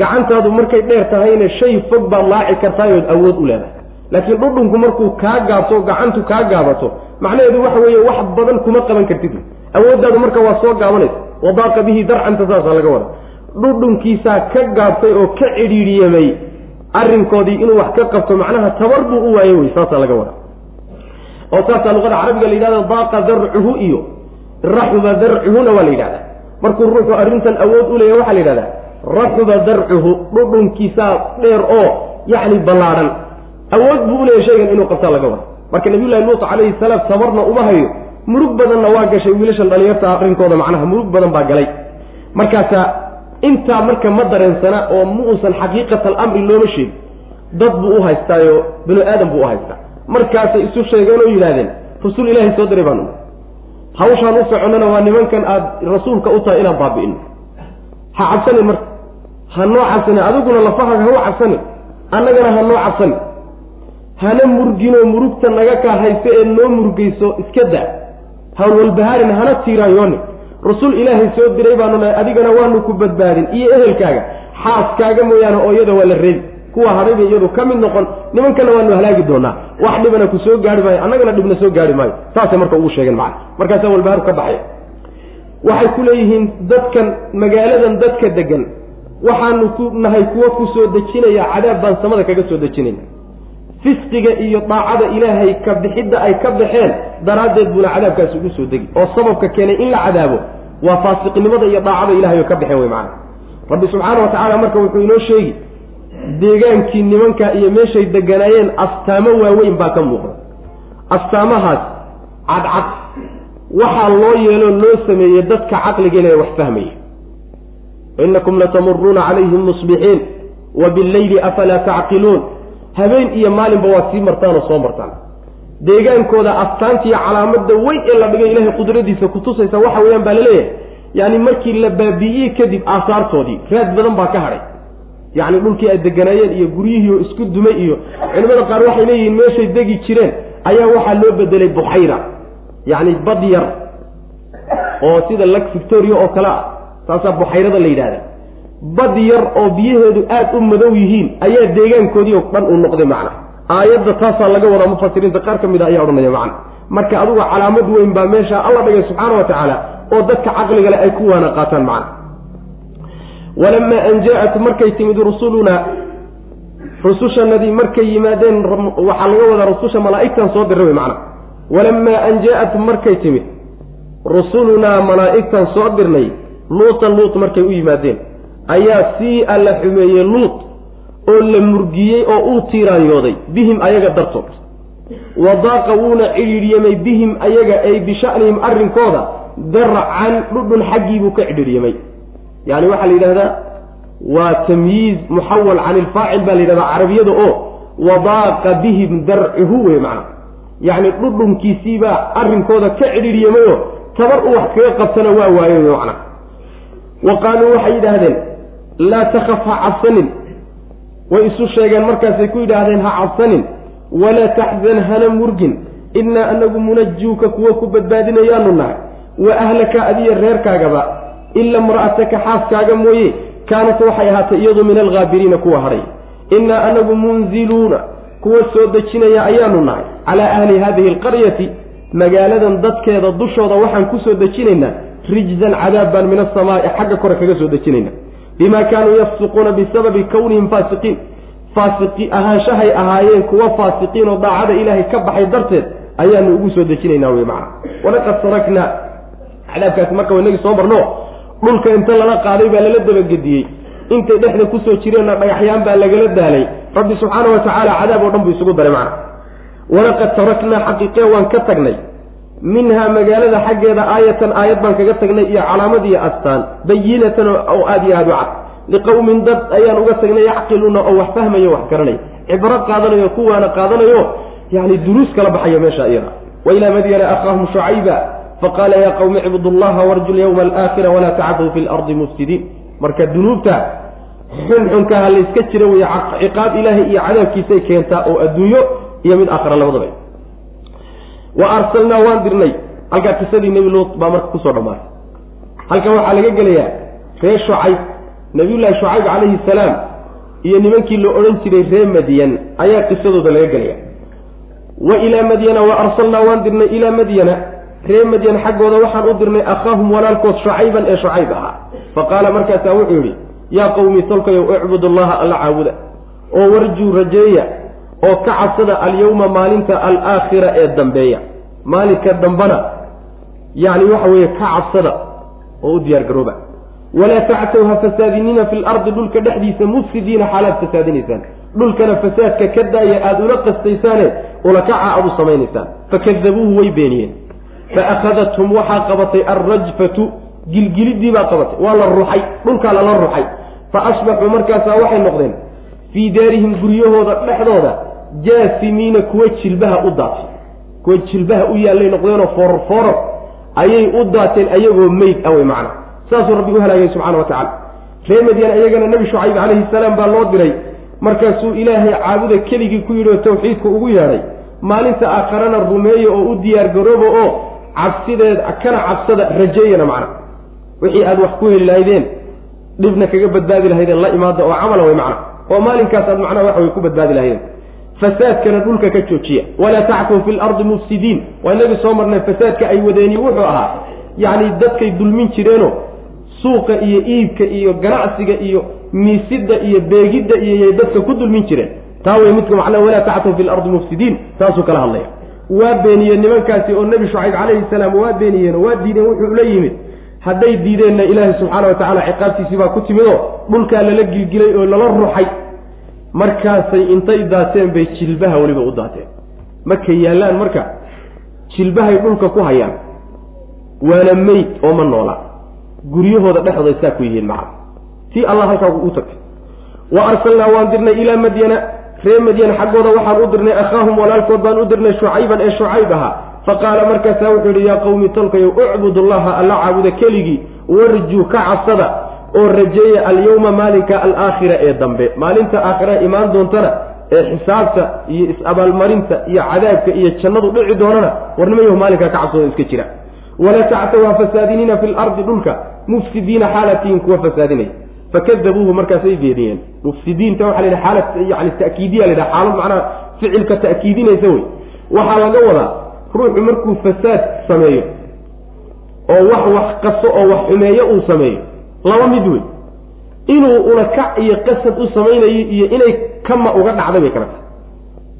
Gacantaadu markay dheer tahayna shay fog baad laaci kartaayood awood u leedahay. Laakiin dhudhunku markuu kaa gaabto gacantu kaa gaabato macnaheedu waxa weeye wax badan kuma qaban kartid. Awooddaadu marka waa soo gaabanaysa. Wadaaqa bihi darcanta saasaa laga wada dhudhunkiisaa ka gaabtay oo ka cidhiidhiyamay arrinkoodii inuu wax ka qabto macnaha tabar buu u waaye wey saasaa laga wada oo saasaa luqada carabiga la yidhahda daaqa darcuhu iyo raxuba darcuhuna waa la yidhahdaa. markuu ruuxu arrintan awood u leeyahy waxaa la yidhahdaa raxuba darcuhu dhudhunkiisaa dheer oo yacni ballaadhan awood buu uleeyahy shaygan inuu qabtaa laga wada marka nabiyullahi luut calayhi salaam tabarna uma hayo murug badanna waa gashay wiilashan dhalinyarta arrinkooda macnaha murug badan baa galay. markaasa intaa marka ma dareensana oo ma uusan xaqiiqat alamri looma sheegin. Dad buu u haystaayo binu aadam buu u haystaa. Markaasay isu sheegeen oo yidhahdeen rasuul ilaahay soo diray baanu. Hawshaan u soconnana waa nimankan aada rasuulka u tahay inaan baabi'ino ha cabsanin marka. Ha noo cabsanin adiguna lafahaga ha u cabsanin annagana ha noo cabsanin hana murginoo murugta naga kaa hayse ee noo murgayso iska daa. Hawlwalbahaarin hana tiiraanyooni rasuul ilaahay soo diray baanu nahay adigana waanu ku badbaadin. Iyo ehelkaaga xaaskaaga mooyaane oo iyada waa la reebi kuwa hadhayba iyadu ka mid noqon nimankana waanu halaagi doonaa. Wax dhibana ku soo gaari maayo annagana dhibna soo gaari maayo. Saasay marka ugu sheegeen macana markaasaa walbahaaru ka baxaya waxay ku leeyihiin dadkan magaaladan dadka degan waxaanu ku nahay kuwo ku soo dejinaya cadaab baan samada kaga soo dejinayna fisqiga iyo daacada ilaahay ka bixidda ay ka baxeen daraaddeed buuna cadaabkaasi ugu soo degi oo sababka keenay in la cadaabo waa faasiqnimada iyo daacada ilahay oo ka baxeen wey macana rabbi subxaana wa tacaala marka wuxuu inoo sheegi deegaankii nimanka iyo meeshay deganaayeen astaamo waaweyn baa ka muuqda. Astaamahaas cadcad waxaa loo yeeloo loo sameeyey dadka caqligeena ee wax fahmaya inakum latamuruuna calayhim musbixiin wa billayli afalaa tacqiluun habeen iyo maalinba waad sii martaan oo soo martaan. Deegaankooda astaantiiyo calaamadda weyn ee la dhigay ilaahay qudradiisa kutusaysa waxa weeyaan baa la leeyahay yacni markii la baabi'iyey kadib aasaartoodii raad badan baa ka hadhay. Yacni dhulkii ay deganaayeen iyo guryihii oo isku dumay iyo culimada qaar waxay leeyihiin meeshay degi jireen ayaa waxaa loo bedelay buxayra yacni bad yar oo sida lak victoria oo kale ah saasaa buxayrada la yidhahda bad yar oo biyaheedu aada u madow yihiin ayaa deegaankoodii oo dhan uu noqday macna. Aayadda taasaa laga wadaa mufasiriinta qaar ka mid a ayaa odhanaya macna. Marka adugu calaamad weyn baa meesha alla dhigay subxaana wa tacaala oo dadka caqligale ay ku waana qaataan macna. Walamaa an jaa-at markay timid rusulunaa rusushanadii markay yimaadeen waxaa laga wadaa rususha malaa'igtan soo diray wey macna. Walamaa an jaa-at markay timid rusulunaa malaa'igtan soo dirnay luutan luut markay u yimaadeen ayaa sii alla xumeeyey luut oo la murgiyey oo uu tiiraanyooday bihim ayaga dartood. Wadaaqa wuuna cidhiidhyamay bihim ayaga ay bisha'nihim arrinkooda darcan dhudhun xaggii buu ka cidhiidhyamay yacni waxaa la yidhahdaa waa tamyiiz muxawal can ilfaacil baa la yidhahdaa carabiyada oo wadaaqa bihim darcuhu wey macna. Yacni dhudhunkiisiibaa arrinkooda ka cidhiidhiyamayo tabar u wax kaga qabtana waa waayo macna. Wa qaaluu waxay yidhaahdeen laa takaf ha cabsanin. Way isu sheegeen markaasay ku yidhaahdeen ha cabsanin. Walaa taxzan hana murgin. Innaa anagu munajuuka kuwa ku badbaadinayaanu nahay. Wa ahlaka adiya reerkaagaba. Ila imra'ataka xaaskaaga mooye. Kaanat waxay ahaatay iyadu min alghaabiriina kuwa hadhay innaa anagu munziluuna kuwa soo dejinaya ayaanu nahay. Calaa ahli hadihi alqaryati magaaladan dadkeeda dushooda waxaan ku soo dejinaynaa rijzan cadaab baan min asamaa'i xagga kore kaga soo dejinaynaa bima kaanuu yafsiquuna bisababi kownihim faasiqiin faasiqi ahaanshahay ahaayeen kuwa faasiqiin oo daacada ilaahay ka baxay darteed ayaanu ugu soo dejinaynaa wey macana walaqad taraknaa cadaabkaasi marka waynagii soo marno dhulka inta lala qaaday baa lala dabagediyey intay dhexda ku soo jireenna dhagaxyaan baa lagala daalay rabbi subxaana wa tacaala cadaab oo dhan buu isugu daray macana walaqad taraknaa xaqiiqee waan ka tagnay minhaa magaalada xaggeeda aayatan aayad baan kaga tagnay iyo calaamad iyo astaan bayinatan oo aada iyo aada u cad. Liqowmin dad ayaan uga tagnay yacqiluuna oo wax fahmayo wax garanay. Cibro qaadanayo kuwaana qaadanayo yani duruus kala baxayo meesha iyada. Wa ilaa madyana akhaahum shucayba faqaala yaa qawmi icbudu llaha warju lyawma alaakhira walaa tacduu fi lardi mufsidiin marka dunuubta xunxunkaha layska jira wey ciqaab ilaahay iyo cadaabkiisay keentaa oo adduunyo iyo mid aakhira labadaba wa arsalnaa waan dirnay. Halkaa qisadii nebi luut baa marka ku soo dhammaatay. Halkan waxaa laga gelayaa reer shucayb. Nabiyullaahi shucayb calayhi salaam iyo nimankii la odhan jiray reer madyan ayaa qisadooda laga gelaya wa ilaa madyana wa arsalnaa waan dirnay ilaa madyana reer madyan xaggooda waxaan u dirnay akhaahum walaalkood shucayban ee shucayb ahaa. Fa qaala markaasaa wuxuu yidhi yaa qowmi tolkayow icbud allaha alla caabuda. Oo warjuu rajeeya oo ka cabsada alyawma maalinta alaakhira ee dambeeya. Maalinka dambana yacni waxa weeye ka cabsada oo u diyaar garooba. Walaa tactaw ha fasaadinina fi lardi dhulka dhexdiisa mufsidiina xaalaad fasaadinaysaan. Dhulkana fasaadka ka daaya aada ula qastaysaane ulakaca aada u samaynaysaan. Fakadabuuhu way beeniyeen. Fa akhadathum waxaa qabatay alrajfatu gilgilidii baa qabatay. Waa la ruxay dhulkaa lala ruxay fa asbaxuu markaasaa waxay noqdeen fii daarihim guryahooda dhexdooda jaasimiina kuwa jilbaha u daatay kuwa jilbaha u yaallay noqdeenoo fooror fooror ayay u daateen ayagoo meyd ah wey macna saasuu rabbi u halaagay subxana wa tacala ree madyan iyagana nebi shucayb calayhi salaam baa loo diray markaasuu ilaahay caabuda keligii ku yidhi oo tawxiidka ugu yeedhay maalinta aakharana rumeeya oo u diyaar garooba oo cabsideed kana cabsada rajeeyana macna wixii aad wax ku heli lahaydeen dhibna kaga badbaadi lahaydeen la imaada oo camala wey macna oo maalinkaas aad macnaha waxa way ku badbaadi lahaydeen fasaadkana dhulka ka joojiya. Walaa tactuu fi lardi mufsidiin. Waa inagii soo marnay fasaadka ay wadeeni wuxuu ahaa yacni dadkay dulmin jireeno suuqa iyo iibka iyo ganacsiga iyo miisidda iyo beegidda iyo dadka ku dulmin jireen. Taa wey midka macnaa walaa tactuu fi lardi mufsidiin taasuu kala hadlaya. Waa beeniyeen nimankaasi oo nebi shucayb calayhi salaam waa beeniyeen oo waa diideen wuxuu la yimid. Hadday diideenna ilaahay subxaana wa tacala ciqaabtiisii baa ku timid dhulkaa lala gilgilay oo lala ruxay markaasay intay daateen bay jilbaha weliba u daateen. Markay yaallaan marka jilbahay dhulka ku hayaan waana meyd oo ma noola. Guryahooda dhexdooda saa ku yihiin maca tii allah halkaa u tagtay wa arsalnaa waan dirnay ilaa madyana ree madyan xaggooda waxaan u dirnay akhaahum walaalkood baan u dirnay shucayban ee shucayb ahaa. Fa qaala markaasaa wuxuu yidhi yaa qawmi tolkayow ucbud allaha alla caabuda keligii warjuu ka cabsada oo rajeeya alyawma maalinka alaakhira ee dambe. Maalinta aakhira imaan doontana ee xisaabta iyo is-abaalmarinta iyo cadaabka iyo jannadu dhici doonana warnimayahu maalinkaa ka cabsooda iska jira. Walaa tactaw ha fasaadinina fi lardi dhulka mufsidiina xaalatihin kuwa fasaadinaya. Fakadabuuhu markaasay beeniyeen mufsidiinta waxa la yidhaha xaalad yani ta'kiidiya la yidhaha xaalad macnaha ficilka ta'kiidinaysa wey. Waxaa laga wadaa ruuxu markuu fasaad sameeyo oo wax wax qaso oo wax xumeeyo uu sameeyo laba mid wey inuu ulakac iyo qasad u samaynayo iyo inay kama uga dhacday bay kala tahay.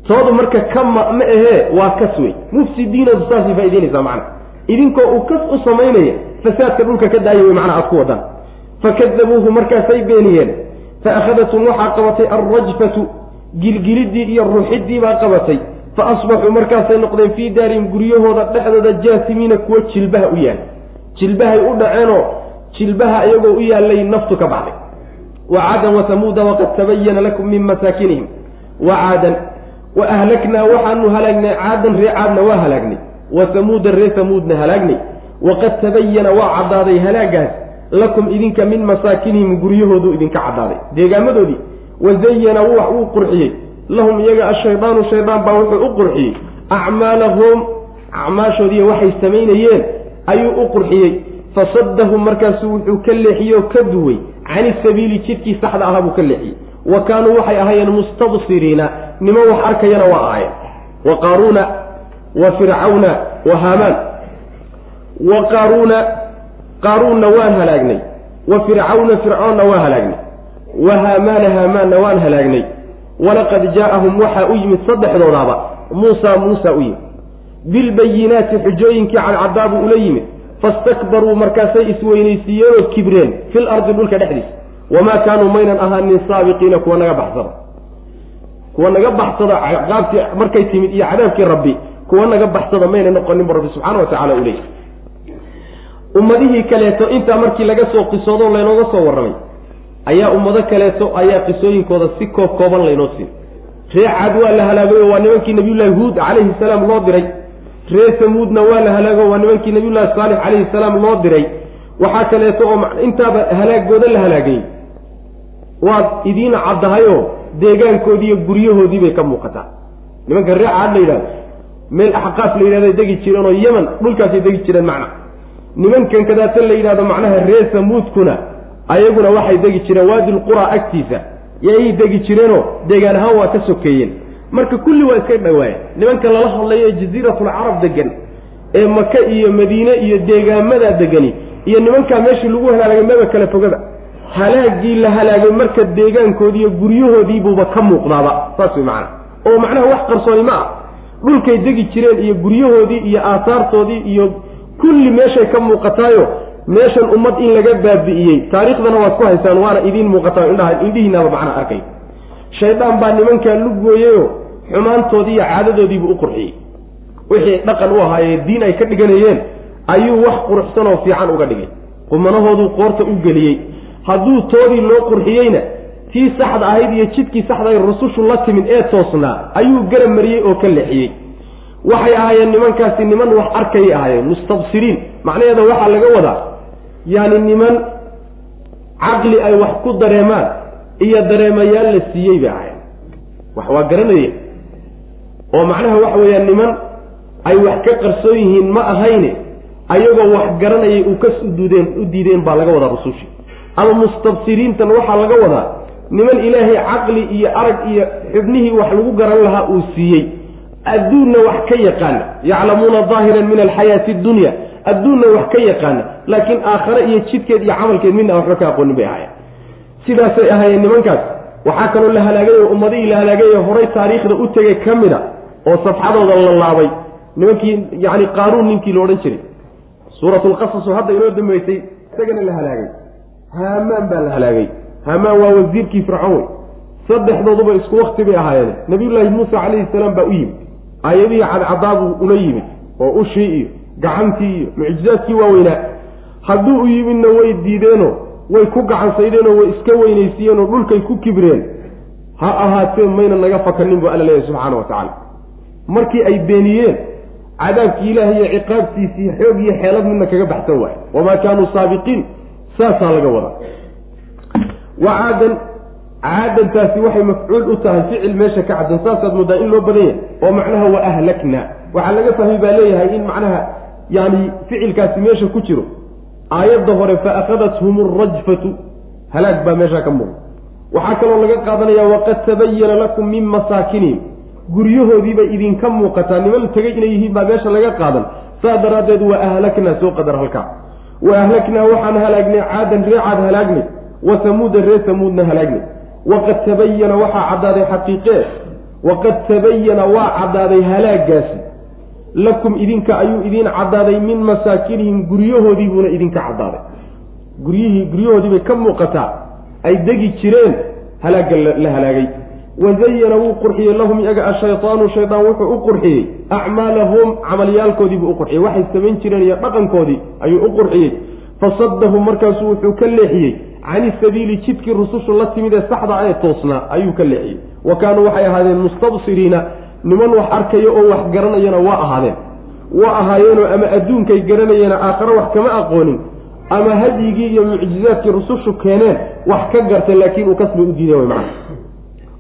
Toodu marka kama ma ahee waa kas wey mufsidiinadu saasay faa'idaynaysaa macna. Idinkoo uu kas u samaynaya fasaadka dhulka ka daaya wey macnaa aad ku wadaan. Fakadabuuhu markaasay beeniyeen fa akhadatum waxaa qabatay alrajfatu gilgiliddii iyo ruuxiddii baa qabatay. Fa asbaxuu markaasay noqdeen fii daarihim guryahooda dhexdooda jaasimiina kuwa jilbaha u yaal jilbahay u dhaceenoo jilbaha iyagoo u yaallay naftu ka baxday. Wacaadan wahamuuda waqad tabayana lakum min masaakinihim. Wacaadan wa ahlaknaa waxaanu halaagnay caadan ree caadna waa halaagnay wa hamuuda ree hamuudna halaagnay waqad tabayana waa caddaaday halaagaas lakum idinka min masaakinihim guryahoodu idinka caddaaday. Deegaamadoodii wazayana wax uu qurxiyey. Lahum iyaga ashaydaanu shaydaan baa wuxuu u qurxiyey. Acmaalahum acmaashoodiiy waxay samaynayeen ayuu u qurxiyey fasadahum markaasuu wuxuu ka leexiyey oo ka duway cani sabiili jidkii saxda ahaa buu ka leexiyey. Wa kaanuu waxay ahaayeen mustabsiriina nimo wax arkayana waa ahaayeen. Wa qaaruuna wa fircawna wa haamaan. Wa qaaruuna qaaruunna waan halaagnay. Wa fircawna fircoonna waan halaagnay. Wa haamaana haamaanna waan halaagnay. Walaqad jaa'ahum waxaa u yimid saddexdoodaaba muusa muusa u yimid. Bilbayinaati xujooyinkii cadcadaabuu ula yimid fastakbaruu markaasay isweynaysiiyeen oo kibreen fil ardi dhulka dhexdiisa wamaa kaanuu maynan ahaanin saabiqiina kuwa naga baxsada. Kuwa naga baxsada qaabtii markay timid iyo cadaabkii rabbi kuwa naga baxsada mayna noqoninbu rabbi subxaana wa tacala u leey ummadihii kaleeto intaa markii laga soo qisoodo laynooga soo warramay ayaa ummado kaleeto ayaa qisooyinkooda si koob kooban laynoo siin. Ree caad waa la halaagay oo waa nimankii nabiyullaahi huud calayhi salaam loo diray ree samuudna waa la halaago waa nimankii nabiyullaahi saalix calayhi salaam loo diray. Waxaa kaleeto oo intaaba halaagooda la halaagay. Waad idiin caddahayoo deegaankoodii iyo guryahoodii bay ka muuqataa. Nimanka ree caad la yidhahdo meel axqaaf la yidhahday degi jireen oo yeman dhulkaasay degi jireen macna. Nimankan kadaata la yidhahdo macnaha ree samuudkuna ayaguna waxay degi jireen waadilquraa agtiisa. Yay degi jireenoo deegaan ahaan waa ka sokeeyeen marka kulli waa iska dhawaayeen nimanka lala hadlayo ee jasiiratulcarab degan ee maka iyo madiine iyo deegaamadaa degani iyo nimankaa meeshii lagu halaagay maba kala fogaba halaagii la halaagay marka deegaankoodiiyo guryahoodiibuuba ka muuqdaaba. Saas way macana oo macnaha wax qarsooni ma ah dhulkay degi jireen iyo guryahoodii iyo aasaartoodii iyo kulli meeshay ka muuqataayo meeshan ummad in laga baabi'iyey. Taariikhdana waad ku haysaan waana idiin muuqataa indhaha indhihiinaaba macnaha arkay. Shaydaan baa nimankaa lugooyeyo xumaantoodii iyo caadadoodiibu u qurxiyey. Wixii dhaqan u ahaayee diin ay ka dhiganayeen ayuu wax quruxsan oo fiican uga dhigay. Qumanahooduu qoorta u geliyey. Hadduu toodii loo qurxiyeyna tii saxda ahayd iyo jidkii saxda ahayd rusushu la timid ee toosnaa ayuu garab mariyey oo ka leexiyey waxay ahaayeen nimankaasi niman wax arkayay ahaayeen mustabsiriin. Macnaheeda waxaa laga wadaa yaani niman caqli ay wax ku dareemaan iyo dareemayaal la siiyey bay ahaayeen. Wax waa garanayeen oo macnaha waxa weeyaan niman ay wax ka qarsoon yihiin ma ahayne ayagoo wax garanayay u kas ududeen u diideen baa laga wadaa rusushii ama mustabsiriintan waxaa laga wadaa niman ilaahay caqli iyo arag iyo xubnihii wax lagu garan lahaa uu siiyey. Adduunna wax ka yaqaana yaclamuuna daahiran min alxayaati addunya adduunna wax ka yaqaana laakiin aakhare iyo jidkeed iyo camalkeed midna waxba ka aqoonin bay ahaayeen. Sidaasay ahaayeen nimankaas waxaa kaloo la halaagay oo ummadihii la halaagay ee horay taariikhda u tegay ka mid a oo safxadooda la laabay. Nimankii yacni qaaruun ninkii la odhan jiray. Suuratulqasasu hadda inoo dambeysay isagana la halaagay. Haamaan baa la halaagay. Haamaan waa wasiirkii fircoon wey. Saddexdooduba isku wakti bay ahaayeen. Nabiyullaahi muusa calayhi salaam baa u yimid. Aayadihii cadcadaabuu ula yimid oo ushii iyo gacantii iyo mucjizaadkii waaweynaa. Hadduu u yimidna way diideenoo way ku gacansaydeenoo way iska weynaysiiyeenoo dhulkay ku kibreen. Ha ahaatee mayna naga fakanin buu alla leeyahy subxaana wa tacaala markii ay beeniyeen cadaabkii ilaahay iyo ciqaabtiisii xoog iyo xeelad midna kaga baxsan waaye wamaa kaanuu saabiqiin? Saasaa laga wadaa. Wa caadan caadantaasi waxay mafcuul u tahay ficil meesha ka caddan. Saasaad moodaa in loo badan yahay. Oo macnaha wa ahlakna. Waxaa laga fahmay baa leeyahay in macnaha yani ficilkaasi meesha ku jiro. Aayadda hore fa akhadathum arajfatu halaag baa meeshaa ka muuqda. Waxaa kaloo laga qaadanaya waqad tabayana lakum min masaakinihim guryahoodiibay idinka muuqataa niman tegay inay yihiin baa meesha laga qaadan. Saa daraaddeed wa ahlaknaa soo qadar halkaa. Wa ahlaknaa waxaan halaagnay caadan ree caad halaagnay wa samuuda ree samuudna halaagnay waqad tabayana waxaa caddaaday xaqiiqee waqad tabayana waa caddaaday halaagaasi lakum idinka ayuu idiin caddaaday min masaakinihim guryahoodii buuna idinka caddaaday. Guryihii guryahoodiibay ka muuqataa ay degi jireen halaagga la halaagay wazayana wuu qurxiyey lahum iyaga ashaytaanu shaydaan wuxuu u qurxiyey acmaalahum camalyaalkoodiibuu u qurxiyey waxay samayn jireen iyo dhaqankoodii ayuu u qurxiyey fasadahum markaasuu wuxuu ka leexiyey cani sabiili jidkii rusushu la timid ee saxda ee toosnaa ayuu ka leexiyey wa kaanuu waxay ahaadeen mustabsiriina niman wax arkaya oo wax garanayana waa ahaadeen waa ahaayeenoo ama adduunkay garanayeena aakhare wax kama aqoonin ama hadyigii iyo mucjizaadkii rusushu keeneen wax ka gartay laakiin uu kasba u diiday way macana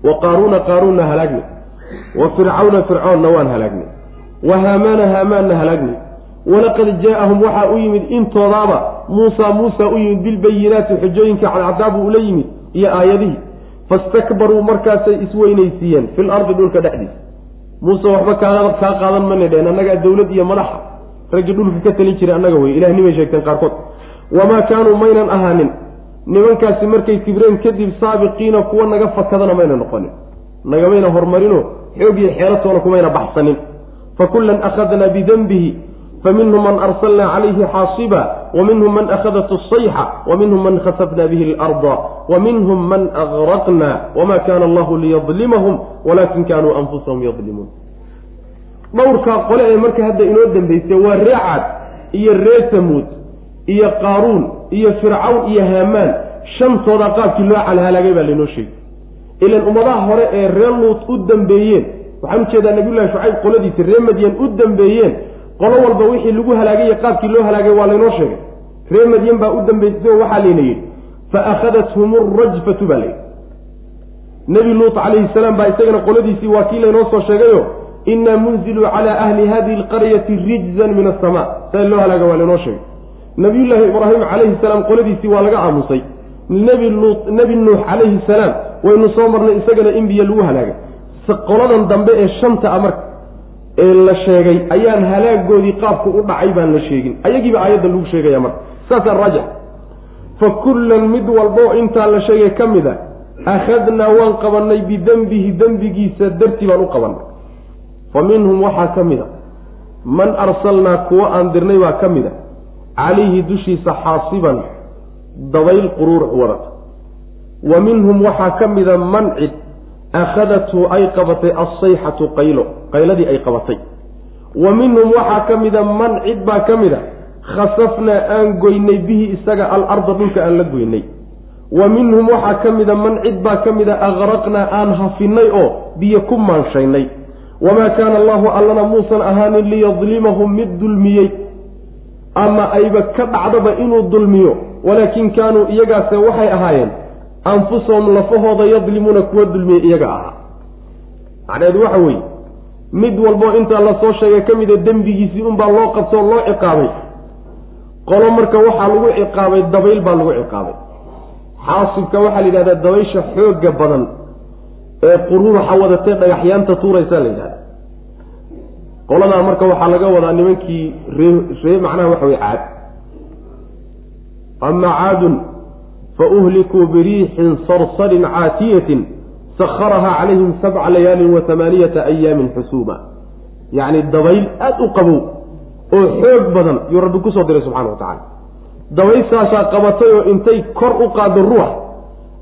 wa qaaruuna qaaruunna halaagnay wa fircawna fircoonna waan halaagnay wa haamaana haamaanna halaagnay walaqad jaa-ahum waxaa u yimid intoodaaba. Muusa muusa u yimid bilbayinaati xujooyinka cadcadaabuu ula yimid iyo aayadihii. Fastakbaruu markaasay isweynaysiiyeen fil ardi dhulka dhexdiisa. Muuse waxba kaa kaa qaadan mana dheheen annagaa dawlad iyo madaxa. Raggii dhulka ka talin jiray annaga wey ilahnimay sheegteen qaarkood. Wamaa kaanuu maynan ahaanin nimankaasi markay kibreen kadib saabiqiina kuwa naga fakadana mayna noqonin. Nagamayna horumarino xoog iyo xeelatoona kumayna baxsanin. Fa kullan akhadnaa bidenbihi faminhum man arsalna calayhi xaasiba waminhum man akhadat asayxa waminhum man khasafna bihi alarda waminhum man agraqna wama kana allahu liyadlimahum walakin kanuu anfusahum yadlimuun dhowrkaa qole ee marka hadda inoo dambeysay waa ree cad iyo ree samuud iyo qaaruun iyo fircawn iyo haamaan shantooda qaabkii loo calhalaagay baa laynoo sheegay. Ilan ummadaha hore ee ree luut u dambeeyeen waxaan u jeedaa nabiyullahi shucayb qoladiisi ree madyan u dambeeyeen qolo walba wixii lagu halaagay qaabkii loo halaagay waa laynoo sheegay. Ree madyan baa u dambaysay oo waxaa layna yidhi fa akhadathum rajfatu baa layidhi nebi luut calayhi salaam baa isagana qoladiisii waa kii laynoo soo sheegayo innaa munziluu calaa ahli hadihi alqaryati rijzan min asama saa loo halaaga waa laynoo sheegay nabiyullaahi ibraahim calayhi salaam qoladiisii waa laga aamusay. Nebi luut nebi nuux calayhi salaam waynu soo marnay isagana in biyo lagu halaagay qoladan dambe ee shanta a marka ee la sheegay ayaan halaagoodii qaabku u dhacay baan la sheegin. Ayagiiba aayadda lagu sheegaya marka. Saasaa raajix fa kullan mid walboo intaa la sheegay ka mid a akhadnaa waan qabannay bidembihi dembigiisa dartii baan u qabannay. Fa minhum waxaa ka mid a man arsalnaa kuwo aan dirnay baa ka mid a calayhi dushiisa xaasiban dabayl quruur wadata wa minhum waxaa ka mida man cid akhadathu ay qabatay alsayxatu qaylo qayladii ay qabatay. Wa minhum waxaa ka mida man cid baa ka mid a khasafnaa aan goynay bihi isaga alarda dhulka aan la goynay. Wa minhum waxaa ka mida man cid baa ka mida aqraqnaa aan hafinay oo biyo ku maanshaynay. Wamaa kaana allahu allana muusan ahaanin liyadlimahum mid dulmiyey ama ayba ka dhacdaba inuu dulmiyo walaakin kaanuu iyagaase waxay ahaayeen anfusahum lafahooda yadlimuuna kuwa dulmiya iyaga ahaa macnaheedu waxa weeye mid walboo intaa la soo sheegay ka mida dembigiisii unbaa loo qabtoo loo ciqaabay qolo marka waxaa lagu ciqaabay dabayl baa lagu ciqaabay. Xaasibka waxaa la yidhahdaa dabaysha xoogga badan ee quruuraxa wadatee dhagaxyaanta tuuraysaa la yidhahda qoladaa marka waxaa laga wadaa nimankii ree ree macnaha waxa weye caad. Ama caadun fauhlikuu biriixin sarsarin caatiyatin sakharahaa calayhim sabca layaalin wa hamaaniyata ayaamin xusuuma. Yacni dabayl aada u qabow oo xoog badan yuu rabbi ku soo diray subxana wa tacala dabayshaasaa qabatay oo intay kor u qaaddo ruux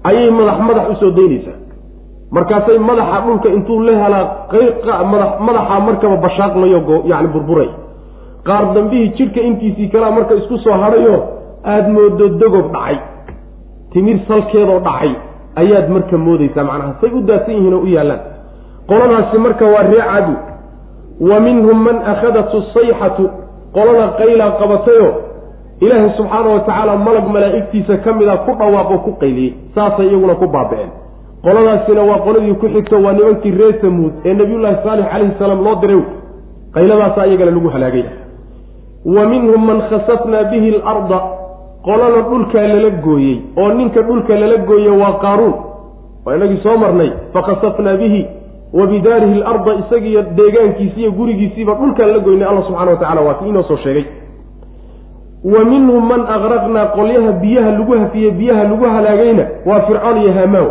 ayay madax madax u soo daynaysaa markaasay madaxa dhulka intuu la helaa madaxa markaba bashaaqlayo yani burburay. Qaar dambihii jidhka intiisii kalaa marka isku soo hadhayo aada moodo dogob dhacay. Timir salkeedoo dhacay. Ayaad marka moodaysaa macnaha say u daadsan yihiin oo u yaallaan qoladaasi marka waa ree cadu wa minhum man akhadathu sayxatu qolada qaylaa qabatayoo ilaahay subxaana wa tacaala malag malaa'igtiisa ka mida ku dhawaaqoo ku qayliyey. Saasay iyaguna ku baaba'een qoladaasina waa qoladii ku xigto waa nimankii reer samuud ee nabiyullaahi saalix calayhi salaam loo diray. Qayladaasaa iyagana lagu halaagay. Wa minhum man khasafnaa bihi alarda qolana dhulkaa lala gooyey oo ninka dhulka lala gooye waa qaaruun. Waa inagii soo marnay fakhasafnaa bihi wa bidaarihi alarda isagiiyo deegaankiisi iyo gurigiisiiba dhulkaan la goynay alla subxana wa tacala waa kii inoo soo sheegay. Wa minhum man aqraqnaa qolyaha biyaha lagu hafiyey biyaha lagu halaagayna waa fircoon iyo hamaan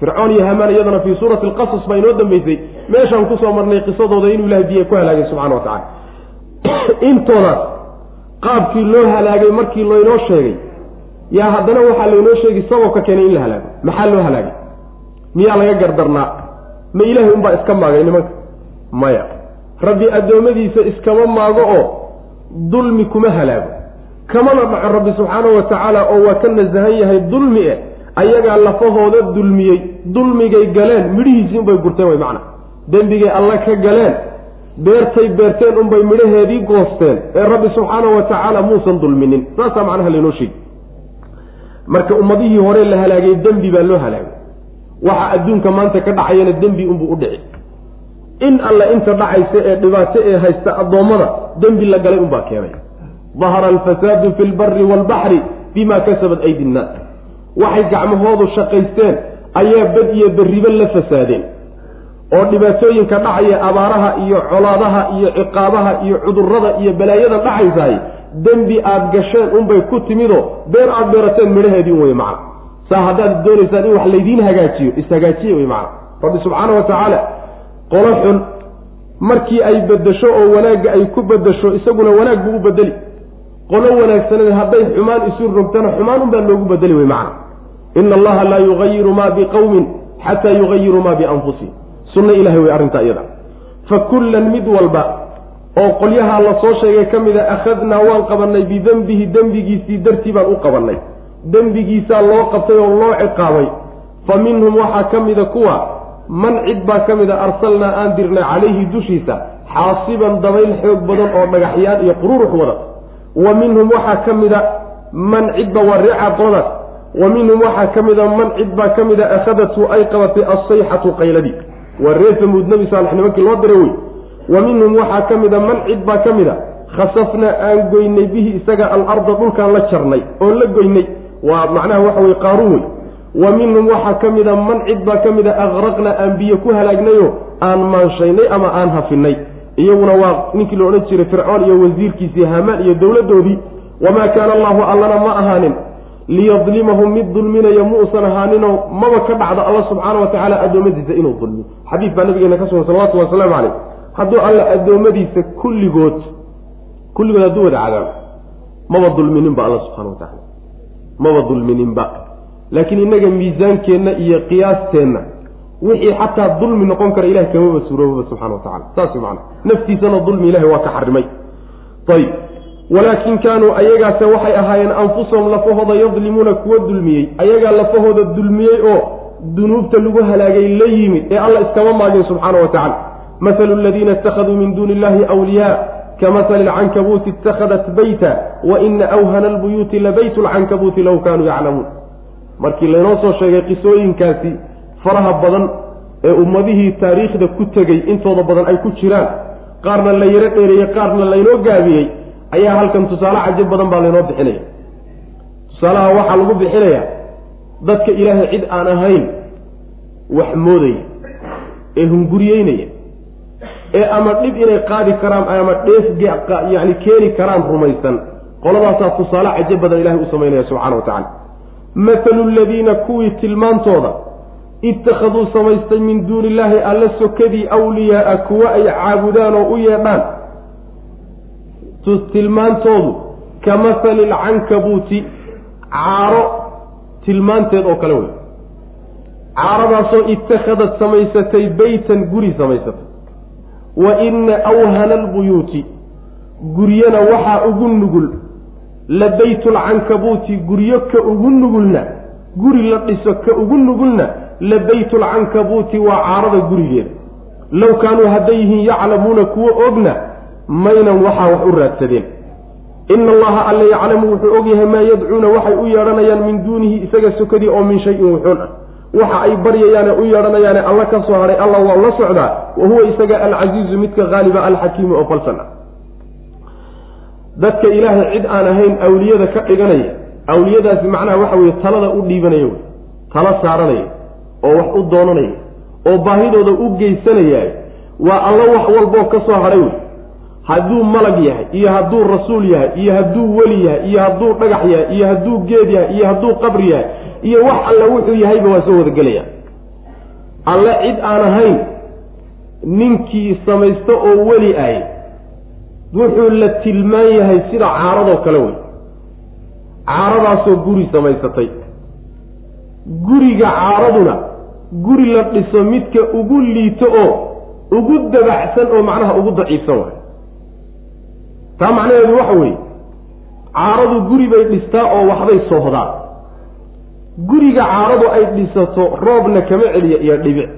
fircoon iyo hamaan iyadana fii suurati alqasas baa inoo dambeysay. Meeshaan ku soo marnay qisadooda inuu ilahay biyaha ku halaagay subxana wa tacala intoodaas qaabkii loo halaagay markii laynoo sheegay yaa haddana waxaa laynoo sheegay sababka keenay in la halaago maxaa loo halaagay? Miyaa laga gardarnaa? Ma ilaahay unbaa iska maagay nimanka? Maya. Rabbi addoommadiisa iskama maago oo dulmi kuma halaago. Kamana dhaco rabbi subxaanahu wa tacaala oo waa ka nasahan yahay dulmi eh ayagaa lafahooda dulmiyey dulmigay galeen midhihiisii unbay gurteen way macna. Dembigay alle ka galeen beertay beerteen unbay midhaheedii goosteen ee rabbi subxaanahu wa tacaala muusan dulminin. Saasaa macnaha laynoo sheegi. Marka ummadihii hore la halaagay dembi baa loo halaagay. Waxa adduunka maanta ka dhacayana dembi unbuu u dhici. In alle inta dhacaysa ee dhibaato ee haysta addoommada dembi la galay unbaa keenay. Dahara alfasaadu fi lbari waalbaxri bima kasabat aydi innaas waxay gacmahoodu shaqaysteen ayaa bad iyo berribe la fasaadeen. oo dhibaatooyinka dhacaya abaaraha iyo colaadaha iyo ciqaabaha iyo cudurrada iyo balaayada dhacaysahay dembi aad gasheen unbay ku timidoo beer aad beerateen midhaheedii un wey macna. Saa haddaad doonaysaan in wax laydiin hagaajiyo ishagaajiye wey macna. Rabbi subxaana wa tacaala qolo xun markii ay bedesho oo wanaagga ay ku bedesho isaguna wanaag buu u bedeli qolo wanaagsanada hadday xumaan isu rogtana xumaan unbaa loogu bedeli wey macna. Ina allaha laa yugayiru maa biqowmin xataa yugayiru maa bianfusihim. Sunno ilahay wey arrintaa iyada. Fa kullan mid walba oo qolyaha la soo sheegay ka mid a akhadnaa waan qabannay bidenbihi dembigiisii dartii baan u qabannay. Dembigiisaa loo qabtay oo loo ciqaabay. Fa minhum waxaa ka mida kuwa man cid baa ka mid a arsalnaa aan dirnay calayhi dushiisa xaasiban dabayl xoog badan oo dhagaxyaan iyo qururux wada wa minhum waxaa ka mida man cidba waa reeca qoladaas wa minhum waxaa ka mida man cid baa ka mida akhadatu ay qabatay assayxatu qayladii waa reer samuud nebi saalex nimankii loo diray wey. Wa minhum waxaa ka mida man cid baa ka mida khasafnaa aan goynay bihi isaga alarda dhulkaan la jarnay oon la goynay. Waa macnaha waxa weye qaaruun wey. Wa minhum waxaa ka mida man cid baa ka mida aqraqna aan biyo ku halaagnayo aan maanshaynay ama aan hafinay iyaguna waa ninkii la odhan jiray fircoon iyo wasiirkiisii hamaan iyo dowladdoodii wamaa kaana allahu allana ma ahaanin liyadlimahum mid dulminaya muusan ahaaninoo maba ka dhacdo alla subxaana wa tacaala addoommadiisa inuu dulmiyo xadiis baa nabigeena ka sugan salawatu wasalaamu caleyh hadduu alla addoommadiisa kulligood kulligood hadduu wada cadaabo maba dulmininba alla subxana wa maba dulmininba. Laakiin innaga miisaankeenna iyo qiyaasteenna wixii xataa dulmi noqon kara ilahay kamaba suuroobaba subxana wa tacala saas macana naftiisana dulmi ilahay waa ka xarimay. Ayib walaakin kaanuu ayagaase waxay ahaayeen anfusahum lafahooda yadlimuuna kuwa dulmiyey. Ayagaa lafahooda dulmiyey oo dunuubta lagu halaagay la yimid ee alla iskama maagin subxaana wa tacala mahalu aladiina ittakhaduu min duuni illahi awliyaa kamahali alcankabuuti itakhadat beyta wa ina awhana albuyuuti labaytu lcankabuuti low kaanuu yaclamuun. Markii laynoo soo sheegay qisooyinkaasi faraha badan ee ummadihii taariikhda ku tegey intooda badan ay ku jiraan. Qaarna la yaro dheereeyey qaarna laynoo gaabiyey. Ayaa halkan tusaale cajab badan baa laynoo bixinaya. Tusaalaha waxaa lagu bixinayaa dadka ilaahay cid aan ahayn wax moodaya ee hunguriyeynaya ee ama dhib inay qaadi karaan ama dheef yani keeni karaan rumaysan. Qoladaasaa tusaale cajab badan ilahay u samaynaya subxana wa tacala mathalu ladiina kuwii tilmaantooda ittakhaduu samaystay min duuni illaahi alla sokadii awliyaaa kuwa ay caabudaan oo u yeedhaan. Tilmaantoodu ka mahali alcankabuuti caaro tilmaanteed oo kale wey caaradaasoo ittakhadad samaysatay beytan guri samaysatay. Wa ina awhana albuyuuti guryana waxaa ugu nugul la beytulcankabuuti guryo ka ugu nugulna guri la dhiso ka ugu nugulna la beytulcankabuuti waa caarada gurigeeda. Low kaanuu hadday yihiin yaclamuuna kuwo ogna maynan waxaa wax u raadsadeen. Ina allaha alla yaclamu wuxuu ogyahay maa yadcuuna waxay u yeedhanayaan min duunihi isaga sokadii oo min shayin wuxuun ah. Waxa ay baryayaane u yeedhanayaane alla ka soo hadhay alla waa la socdaa wa huwa isaga alcasiizu midka haaliba alxakiimu oo falsan ah dadka ilaahay cid aan ahayn awliyada ka dhiganaya awliyadaasi macnaha waxa weeye talada u dhiibanaya wey tala saaranaya oo wax u doonanaya oo baahidooda u geysanaya waa alla wax walboo ka soo hadhay wey. Hadduu malag yahay iyo hadduu rasuul yahay iyo hadduu weli yahay iyo hadduu dhagax yahay iyo hadduu geed yahay iyo hadduu qabri yahay iyo wax alle wuxuu yahayba waa soo wadagelaya alle cid aan ahayn ninkii samaysto oo weli ahy wuxuu la tilmaan yahay sida caaradoo kale wey. Caaradaasoo guri samaysatay guriga caaraduna guri la dhiso midka ugu liito oo ugu dabacsan oo macnaha ugu daciifsan waay. Taa macnaheedu waxa weeye caaradu guri bay dhistaa oo waxbay soohdaan. Guriga caaradu ay dhisato roobna kama celiya iyo dhibic.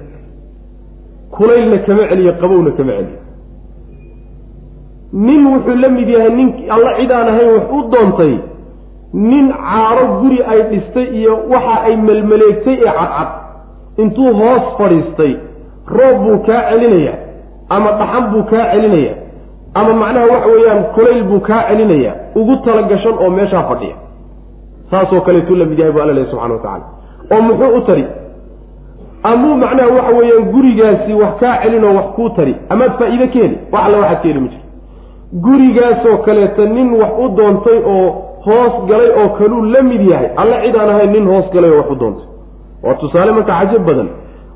Kulaylna kama celiyo qabowna kama celiyo nin wuxuu la mid yahay nin alla cid aan ahayn wax u doontay nin caaro guri ay dhistay iyo waxa ay melmaleegtay ee cadcad. Intuu hoos fadhiistay roob buu kaa celinayaa ama dhaxan buu kaa celinayaa ama macnaha waxa weeyaan kulayl buu kaa celinayaa ugu talagashan oo meeshaa fadhiya. Saasoo kaleetuu la mid yahay bu alla lehy subxana wa tacala oo muxuu u tari? Amuu macnaha waxa weeyaan gurigaasi wax kaa celinoo wax kuu tari amaad faa'iide ka heli? Wax alla waxaad ka heli ma jiro gurigaasoo kaleeta nin wax u doontay oo hoos galay oo kaluu la mid yahay. Alla cid aan ahayn nin hoos galay oo wax u doontay. Waa tusaale marka cajab badan.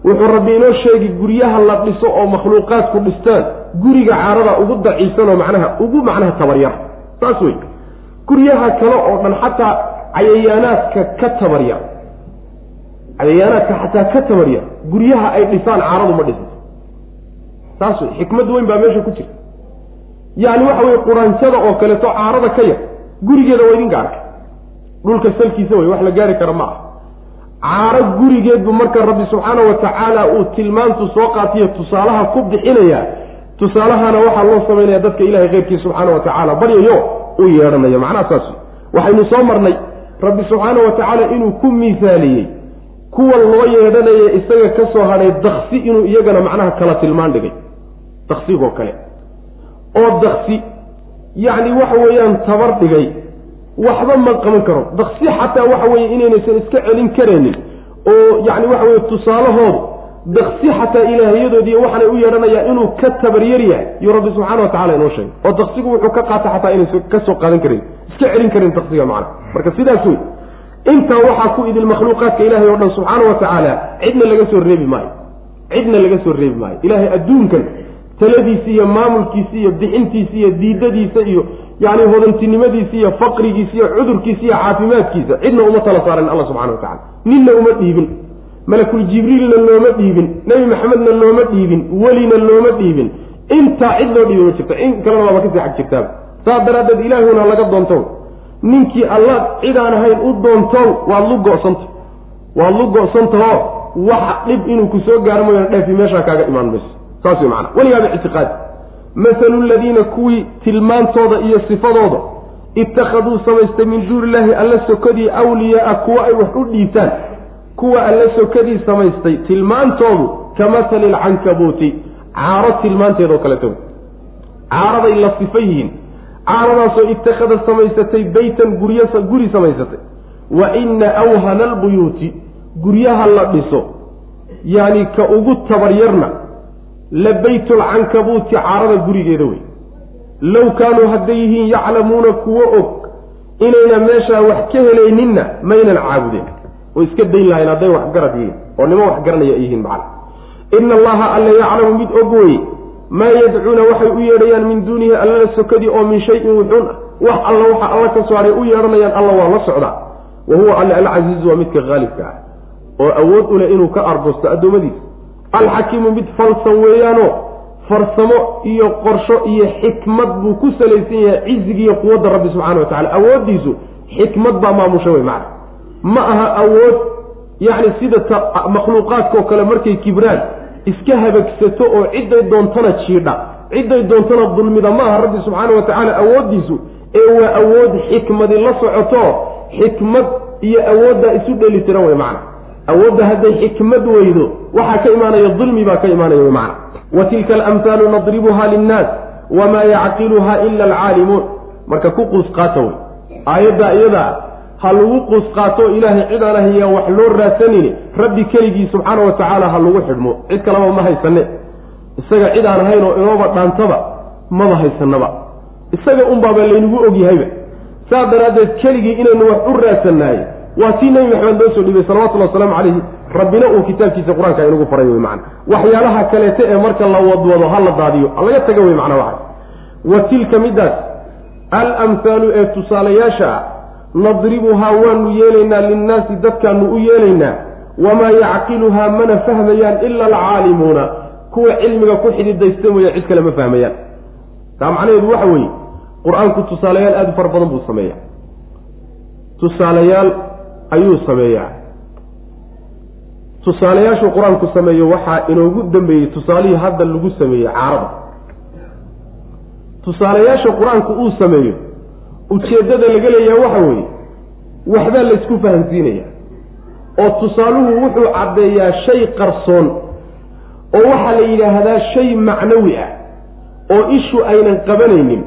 Wuxuu rabbi inoo sheegi guryaha la dhiso oo makhluuqaadku dhistaan. Guriga caarada ugu daciifsan oo macnaha ugu macnaha tabaryar. Saas wey guryaha kale oo dhan xataa cayayaanaadka ka tabaryar. Cayayaanaadka xataa ka tabaryar. Guryaha ay dhisaan caaradu ma dhisato saas wey xikmad weyn baa meesha ku jirta yacni waxa weye quraanjada oo kaleeto caarada ka yar gurigeeda waa idinka arkay dhulka salkiisa wey wax la gaari kara ma ah caaro gurigeedbu marka rabbi subxaana wa tacaala uu tilmaantu soo qaatiyo tusaalaha ku bixinaya tusaalahana waxaa loo samaynaya dadka ilahay keyrkii subxaana wa tacaala baryayo u yeedhanayo macnaha saas waxaynu soo marnay rabbi subxaana wa tacaala inuu ku miisaaliyey kuwa loo yeedhanaya isaga ka soo hadhay daksi inuu iyagana macnaha kala tilmaan dhigay. Daksigoo kale. Oo daksi yacni waxa weeyaan tabar dhigay waxba ma qaban karo. Daksi xataa waxa weeye inaynaysan iska celin karaynin oo yacni waxa weye tusaalahoodu daksi xataa ilaahiyadoodiiy waxaanay u yeedhanayaa inuu ka tabaryar yahay yuu rabbi subxana wa tacala inoo sheegay. Oo daksigu wuxuu ka qaata xataa inaysan ka soo qaadan karin iska celin karin daksiga macna. Marka sidaas wey intaa waxaa ku idil makhluuqaadka ilahay oo dhan subxaana wa tacaala cidna laga soo reebi maayo. Cidna laga soo reebi maayo. Ilahay adduunkan taladiisa iyo maamulkiisa iyo bixintiisa iyo diidadiisa iyo yani hodantinimadiisa iyo faqrigiisa iyo cudurkiisa iyo caafimaadkiisa cidna uma tala saaran alla subxana wa tacala ninna uma dhiibin. Malakul jibriilna looma dhiibin. Nebi maxamedna looma dhiibin. Welina looma dhiibin. Intaa cid loo dhiibi ma jirta. In kalena waaba ka sii xag jirtaaba saas daraaddeed ilaahuna laga doontow. Ninkii alla cid aan ahayn u doontow waad lu go-santa waad lu go-santahoo wax dhib inuu ku soo gaaro mooyaan dheefi meeshaa kaaga imaan mayso saas wey macana weligaaba ictiqaadi mahalu ladiina kuwii tilmaantooda iyo sifadooda ittakhaduu samaystay min duuni illaahi alla sokadii awliyaaa kuwa ay wax u dhiibtaan kuwa alla sokadii samaystay tilmaantoodu ka mathali lcankabuuti caaro tilmaanteedoo kaleeto caaraday la sifa yihiin. Caaradaasoo ittakhada samaysatay beytan gurya guri samaysatay. Wa ina awhana albuyuuti guryaha la dhiso yacni ka ugu tabaryarna la baytulcankabuuti caarada gurigeeda wey low kaanuu hadday yihiin yaclamuuna kuwo og inayna meeshaa wax ka helayninna maynan caabudeen. Way iska dayn lahayn hadday wax garad yihiin oo nimo wax garanaya ay yihiin macana ina allaha alla yaclamu mid og weye maa yadcuuna waxay u yeedhayaan min duunihi allala sokadii oo min shayin wuxuun wax alla waxa alla ka hadhay u yeedhanayaan alla waa la socdaa. Wa huwa alla alcasiizu waa midka haalibka ah oo awood u leh inuu ka argoosto addoommadiisa alxakiimu mid falsan weeyaano farsamo iyo qorsho iyo xikmad buu ku salaysan yahay cizigiiyo quwadda rabbi subxana wa tacala awooddiisu xikmad baa maamusha wey macna. Ma aha awood yacni sida makhluuqaadkaoo kale markay kibraan iska habagsato oo cidday doontana jiidha cidday doontana dulmida ma aha rabbi subxaana wa tacaala awooddiisu ee waa awood xikmadi la socoto xikmad iyo awooddaa isu dheli tiran wey macna awoodda hadday xikmad weydo waxaa ka imaanaya dulmi baa ka imaanaya wy wa tilka alamhaalu nadribuha linnaas wamaa yacqiluha ila alcaalimuun. Marka ku quus qaata wey aayaddaa iyadaa ha lagu quus qaato ilaahay cid aan ahayaa wax loo raadsanini rabbi keligii subxaana wa tacaala ha lagu xidhmo. Cid kaleba ma haysane isaga cid aan ahayn oo inooba dhaantaba maba haysanaba isaga unbaaba laynagu ogyahayba saas daraaddeed keligii inaynu wax u raadsannahay waa tii nebi maxamed loo soo dhiibay salawatullhi wasalaamu calayhi rabbina uu kitaabkiisa qur'aanka inagu faray wey macana waxyaalaha kaleete ee marka la wadwado ha la daadiyo laga taga wey macna waxa. Wa tilka middaas alamhaalu ee tusaalayaasha ah nadribuhaa waanu yeelaynaa linnaasi dadkaanu u yeelaynaa wamaa yacqiluhaa mana fahmayaan ila alcaalimuuna kuwa cilmiga ku xididaysta mooya cid kale ma fahmayaan. Taa macnaheedu waxa weeye qur'aanku tusaalayaal aada u fara badan buu sameeya tusaalayaal ayuu sameeyaa. Tusaalayaashuu qur'aanku sameeyo waxaa inoogu dambeeyey tusaalihii hadda lagu sameeyey caarada. Tusaalayaasha qur'aanku uu sameeyo ujeeddada laga leeyaha waxa weeye waxbaa laysku fahamsiinaya oo tusaaluhu wuxuu caddeeyaa shay qarsoon oo waxaa la yidhaahdaa shay macnawi ah oo ishu aynan qabanaynin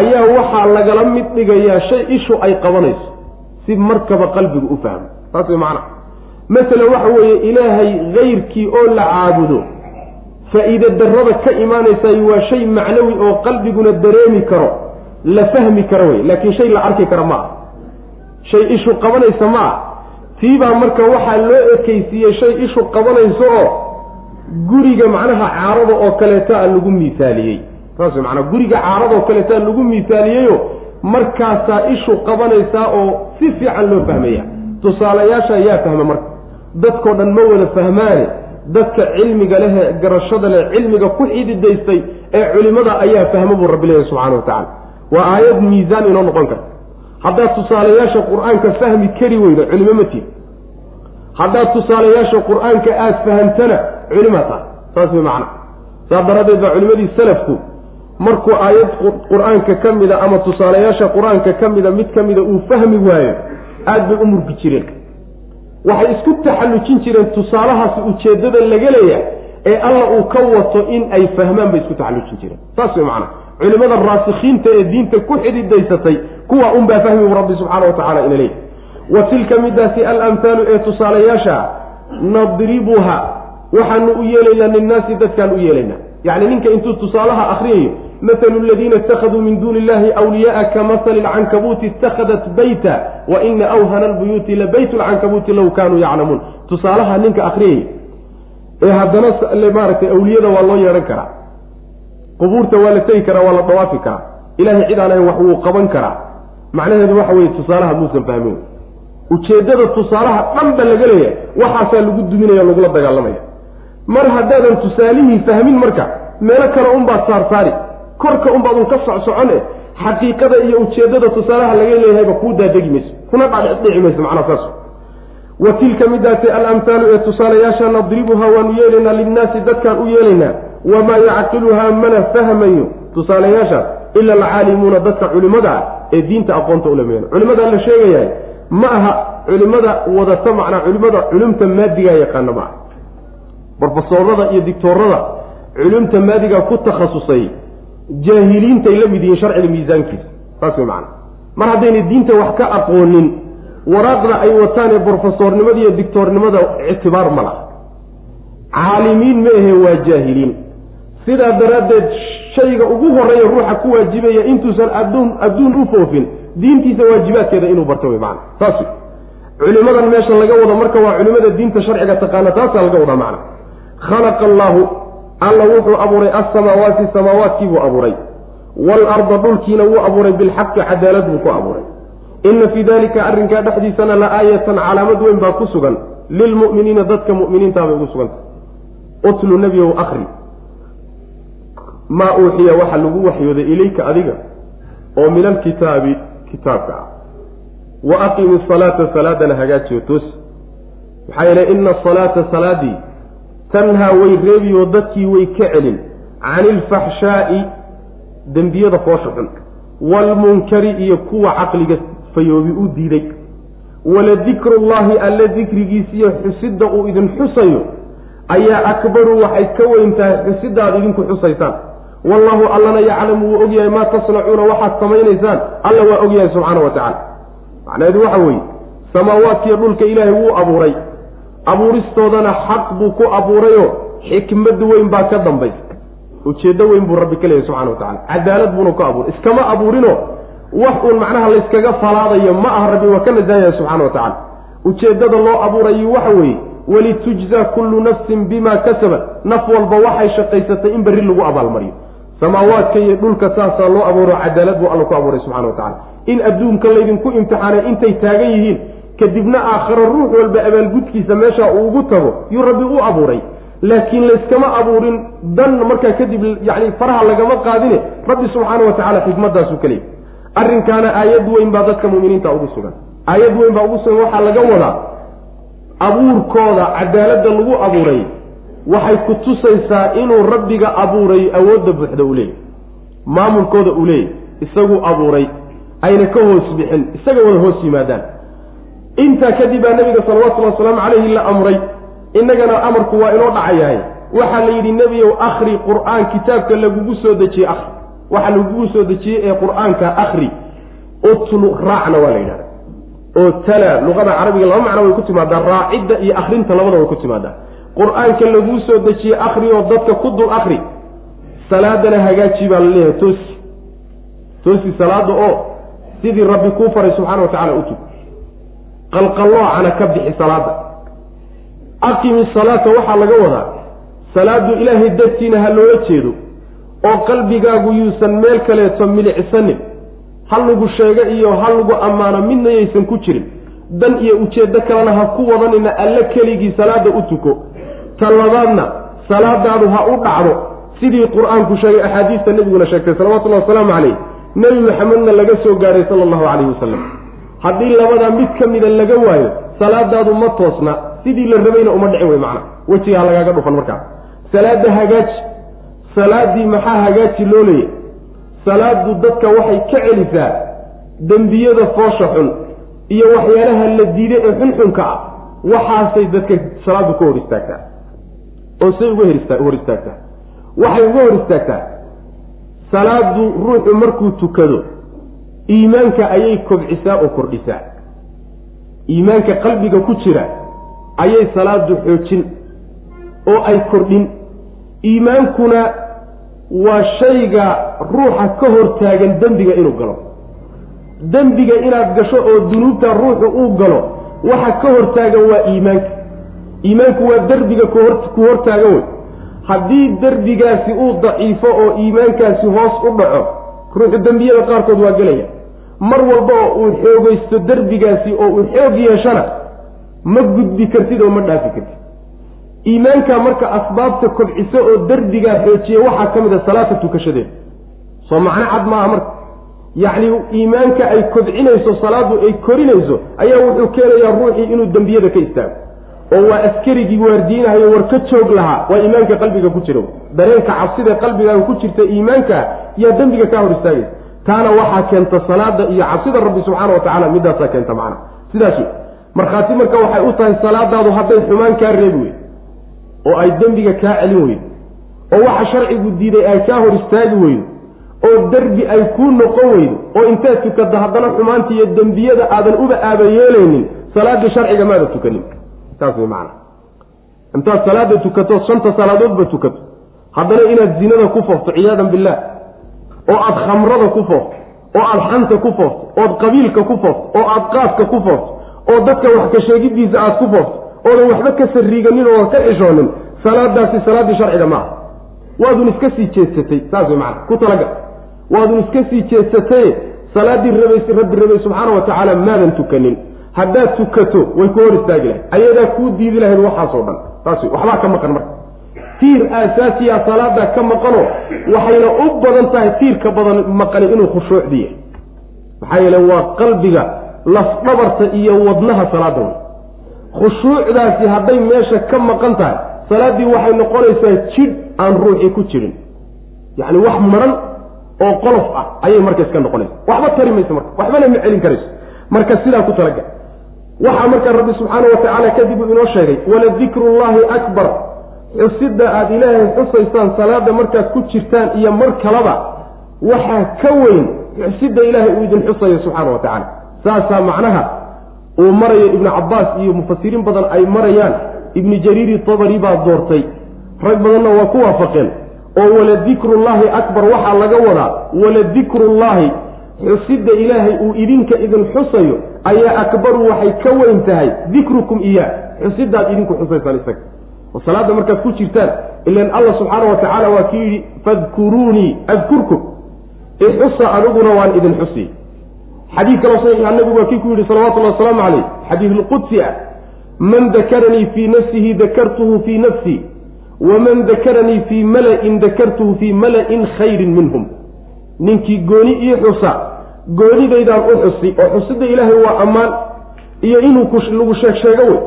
ayaa waxaa lagala mid dhigayaa shay ishu ay qabanayso si markaba qalbigu u fahmo. Saas way macana masalan waxa weeye ilaahay kayrkii oo la caabudo faa-iide darrada ka imaanaysay waa shay macnawi oo qalbiguna dareemi karo la fahmi karo wey. Laakiin shay la arki kara ma ah shay ishu qabanaysa ma ah tiibaa marka waxaa loo ekeysiiyey shay ishu qabanayso oo guriga macnaha caarada oo kaleeta lagu miisaaliyey. Saas manaa guriga caarada oo kaleeta lagu miisaaliyeyo markaasaa ishu qabanaysaa oo si fiican loo fahmaya tusaalayaasha ayaa fahma marka. Dadkoo dhan ma wada fahmaane. Dadka cilmiga lehe garashada leh cilmiga ku xididaystay ee culimada ayaa fahma buu rabbi leeyahy subxana wa tacala waa aayad miisaan inoo noqon karta haddaad tusaalayaasha qur'aanka fahmi kari weydo culimo ma tiid haddaad tusaalayaasha qur'aanka aada fahamtana culimaa tahay saas way macna. Saas daraaddeed baa culimadii salafku markuu aayad qur'aanka ka mida ama tusaalayaasha qur'aanka ka mida mid ka mida uu fahmi waayo aada bay u murgi jireen. Waxay isku taxallujin jireen tusaalahaasi ujeeddada laga leeyahay ee alla uu ka wato in ay fahmaan bay isku taxallujin jireen. Saas way macna culimada raasikiinta ee diinta ku xididaysatay kuwa unbaa fahmi rabbi subxaana wa tacala ina leeyahy wa tilka midaasi alamhaalu ee tusaalayaasha nadribuha waxaanu u yeelaynaa linnaasi dadkaan u yeelaynaa yacni ninka intuu tusaalaha akriyayo mathalu aladiina ittakhaduu min duuni illahi awliyaaa ka masali lcankabuuti itakhadat bayta wa ina awhana albuyuuti la baytu lcankabuuti low kaanuu yaclamuun. Tusaalaha ninka akriyaya ee haddana maaragtay awliyada waa loo yeehan karaa. Qubuurta waa la tegi karaa waa la dawaafi karaa. Ilahay cid aan ahayn wax wuu qaban karaa. Macnaheedu waxa weeye tusaalaha muusan fahmin. Ujeeddada tusaalaha dhanba laga leeyahay waxaasaa lagu duminaya lagula dagaalamaya mar haddaadan tusaalihii fahmin marka meelo kale unbaad saarsaari. Korka unbaad un ka socsocone xaqiiqada iyo ujeeddada tusaalaha laga leeyahayba kuu daadegi mayso. Kuna dhadhici mayso macnaa saas. Wa tilka midaasi alamhaalu ee tusaalayaasha nadribuhaa waanu yeelaynaa linnaasi dadkaan u yeelaynaa wamaa yacqiluhaa mana fahmayo tusaalayaashaas ila alcaalimuuna dadka culimmada ah ee diinta aqoonta ula meena culimmadaa la sheegayahay ma aha culimmada wadata macnaa culimmada culumta maadigaa yaqaana ma aha brofesoorada iyo dictoorada culumta maadigaa ku takhasusay jaahiliintay la mid yihiin sharciga miisaankiisa. Saas way macana mar haddayna diinta wax ka aqoonin waraaqda ay wataan ee brofesoornimada iyo dictoornimada ictibaar ma laha. Caalimiin ma ahe waa jaahiliin. Sidaa daraaddeed shayga ugu horreeya ruuxa ku waajibaya intuusan adduun adduun u foofin diintiisa waajibaadkeeda inuu barto wey macana saas wey culimadan meesha laga wado marka waa culimada diinta sharciga taqaana taasaa laga wadaa macna khalaqa allaahu alla wuxuu abuuray alsamaawaati samaawaadkiibuu abuuray waalarda dhulkiina wuu abuuray bilxaqi cadaalad buu ku abuuray inna fii dalika arrinkaa dhexdiisana la aayatan calaamad weyn baa ku sugan lilmu'miniina dadka mu'miniintaabay ugu sugantah utlu nebiyow akri maa uuxiya waxa lagu waxyooday ilayka adiga oo min alkitaabi kitaabka ah wa aqimi salaata salaadana hagaajiyo toos maxaa yeele ina asalaata salaadii tanhaa way reebiyo dadkii way ka celin. Cani ilfaxshaa'i dembiyada foosha xun. Waalmunkari iyo kuwa caqliga fayoobi u diiday. Waladikrullaahi alle dikrigiisiyo xusidda uu idin xusayo ayaa akbaru waxay ka weyn tahay xusidda idinku xusaysaan. Wallahu allana yaclamu wuu ogyahay maa tasnacuuna waxaad samaynaysaan. Alla waa ogyahay subxaana wa tacala macnaheedu waxa weeye samaawaadkiiyo dhulka ilaahay wuu abuuray abuuristoodana xaq buu ku abuurayoo xikmad weyn baa ka dambaysa ujeeddo weyn buu rabbi ka leeyahy subxana wa tacala cadaalad buuna ku abuuray. Iskama abuurinoo wax uun macnaha layskaga falaadayo ma aha rabbi waa ka nasaahaya subxana wa tacala ujeeddada loo abuurayo waxa weeye walitujzaa kullu nafsin bima kasabat. Naf walba waxay shaqaysatay in berri lagu abaalmariyo. Samaawaadka iyo dhulka saasaa loo abuuro cadaalad buu alla ku abuuray subxana wa tacala in adduunka laydinku imtixaanay intay taagan yihiin kadibna aakhiro ruux walba abaalgudkiisa meesha uu ugu tago yuu rabbi u abuuray. Laakiin layskama abuurin dan markaa kadib yacni faraha lagama qaadine rabbi subxaana wa tacala xikmaddaasuu ka leeyay. Arrinkaana aayad weyn baa dadka mu'miniinta ugu sugan. Aayad weyn baa ugu sugan waxaa laga wadaa abuurkooda cadaaladda lagu abuuray waxay ku tusaysaa inuu rabbiga abuuray awoodda buuxda uu leeyahy maamulkooda uu leeyahy isaguu abuuray ayna ka hoos bixin isaga wada hoos yimaadaan intaa kadib baa nabiga salawatullhi wasalaamu calayhi la amray. Innagana amarku waa inoo dhacayahay. Waxaa la yidhi nebiyow akhri qur'aan kitaabka lagugu soo dejiyey akhri. Waxa lagugu soo dejiyey ee qur'aanka akhri. Utlu raacna waa la yidhahda oo tala luqada carabiga laba macno way ku timaadaa raacidda iyo akhrinta labada way ku timaadaa. Qur'aanka laguu soo dejiyey akhri oo dadka ku dul akhri. Salaadana hagaaji baa la leeyahay toosi. Toosi salaada oo sidii rabbi kuu faray subxaana wa tacala u tug qalqaloocana ka bixi salaada aqimi salaata waxaa laga wadaa salaadu ilaahay dartiina ha loola jeedo oo qalbigaagu yuusan meel kaleeto milicsanin hal lagu sheego iyo hal lagu ammaano midna yaysan ku jirin dan iyo ujeeddo kalena ha ku wadanina alle keligii salaada u tuko. Ta labaadna salaadaadu ha u dhacdo sidii qur'aanku sheegay axaadiista nebiguna sheegtay salawatullahi wasalaamu calayh nebi maxamedna laga soo gaadhay sala allahu calayhi wasalam haddii labadaa mid ka mida laga waayo salaadaadu ma toosna. Sidii la rabayna uma dhicin wey macna. Wejigaa lagaaga dhufan markaa salaada hagaaji. Salaaddii maxaa hagaaji loo leeyay salaadu dadka waxay ka celisaa dembiyada foosha xun iyo waxyaalaha la diiday ee xunxunka ah. Waxaasay dadka salaadu ka hor istaagtaa. Oo say uga hor istaagtaa. Waxay uga hor istaagtaa. Salaadu ruuxu markuu tukado iimaanka ayay kobcisaa oo kordhisaa. Iimaanka qalbiga ku jira ayay salaadu xoojin oo ay kordhin. Iimaankuna waa shayga ruuxa ka hortaagan dembiga inuu galo. Dembiga inaad gasho oo dunuubta ruuxu uu galo waxa ka hortaagan waa iimaanka. Iimaanku waa derbiga ku hortaagan wey. Haddii derbigaasi uu daciifo oo iimaankaasi hoos u dhaco ruuxu dembiyada qaarkood waa gelaya mar walba oo uu xoogaysto derbigaasi oo uu xoog yeeshana ma gudbi kartid oo ma dhaafi kartid. Iimaanka marka asbaabta kobciso oo derbigaa xoojiya waxaa ka mid a salaata tukashadeeda soo macno cad maaha marka. Yacni iimaanka ay kobcinayso salaadu ay korinayso ayaa wuxuu keenayaa ruuxii inuu dembiyada ka istaago oo waa askarigii waardiinahayo war ka joog lahaa waa iimaanka qalbiga ku jira. Dareenka cabsida qalbigaaga ku jirta iimaanka yaa dembiga kaa hor istaagaysa taana waxaa keenta salaada iyo cabsida rabbi subxaana wa tacala midaasaa keenta macna. Sidaas wey markhaati marka waxay u tahay salaadaadu hadday xumaan kaa reebi weyn oo ay dembiga kaa celin weydo oo waxa sharcigu diiday ay kaa hor istaagi weydo oo derbi ay kuu noqon weydo oo intaad tukadda haddana xumaanta iyo dembiyada aadan uba aaba yeelaynin salaaddii sharciga maada tukanin. Saas wey macana intaad salaada tukato shanta salaadoodba tukato. Haddana inaad zinada ku foofto ciyaadan billaah oo aad khamrada ku foofto oo aad xanta ku foofto ood qabiilka ku foofto oo aad qaadka ku foofto oo dadka wax ka sheegiddiisa aad ku foofto oodan waxba ka sariiganin oo ka xishoonin salaadaasi salaaddii sharciga maaha waadun iska sii jeedsatay saas way macana ku talaga waadun iska sii jeedsatay salaaddii rabays rabbi rabay subxaana wa tacaala maadan tukanin. Haddaad tukato way ku hor istaagi lahayd. Ayadaa kuu diidi lahayd waxaasoo dhan. Saas wey waxbaa ka maqan marka tiir aasaasiya salaadaa ka maqano waxayna u badan tahay tiirka badan maqani inuu khushuucdiya maxaa yeele waa qalbiga lafdhabarta iyo wadnaha salaada wey khushuucdaasi hadday meesha ka maqan tahay salaaddii waxay noqonaysaa jidh aan ruuxii ku jirin. Yacni wax maran oo qolof ah ayay marka iska noqonaysa. Waxba tari mayso marka waxbana ma celin karayso. Marka sidaa ku talaga. Waxaa marka rabbi subxaana wa tacaala kadib uu inoo sheegay waladikrullaahi akbar xusidda aada ilaahay xusaysaan salaada markaad ku jirtaan iyo mar kalaba waxaa ka weyn xusidda ilaahay uu idin xusayo subxaana wa tacaala. Saasaa macnaha uu marayo ibnu cabbaas iyo mufasiriin badan ay marayaan. Ibnu jariiri tabari baa doortay. Rag badanna waa ku waafaqeen. Oo waladikrullaahi akbar waxaa laga wadaa. Waladikrullaahi xusidda ilaahay uu idinka idin xusayo ayaa akbaru waxay ka weyn tahay. Dikrukum iyaa xusiddaad idinku xusaysaan isaga oo salaadda markaad ku jirtaan ilan allah subxaana wa waa kii yidhi fadkuruunii adkurkum ixusa aniguna waan idin xusi. Xadiid kaloo saxiixa nabigu waa kii ku yidhi salawatullahi wasalaamu calayh. Xadiid lqudsi ah man dakaranii fii nafsihi dakartuhu fii nafsii waman dakaranii fii mala-in dakartuhu fii mala-in khayrin minhum. Ninkii gooni ii xusa goonidaydaan u xusi oo xusida ilaahay waa ammaan iyo inuu lagu sheeg sheego wey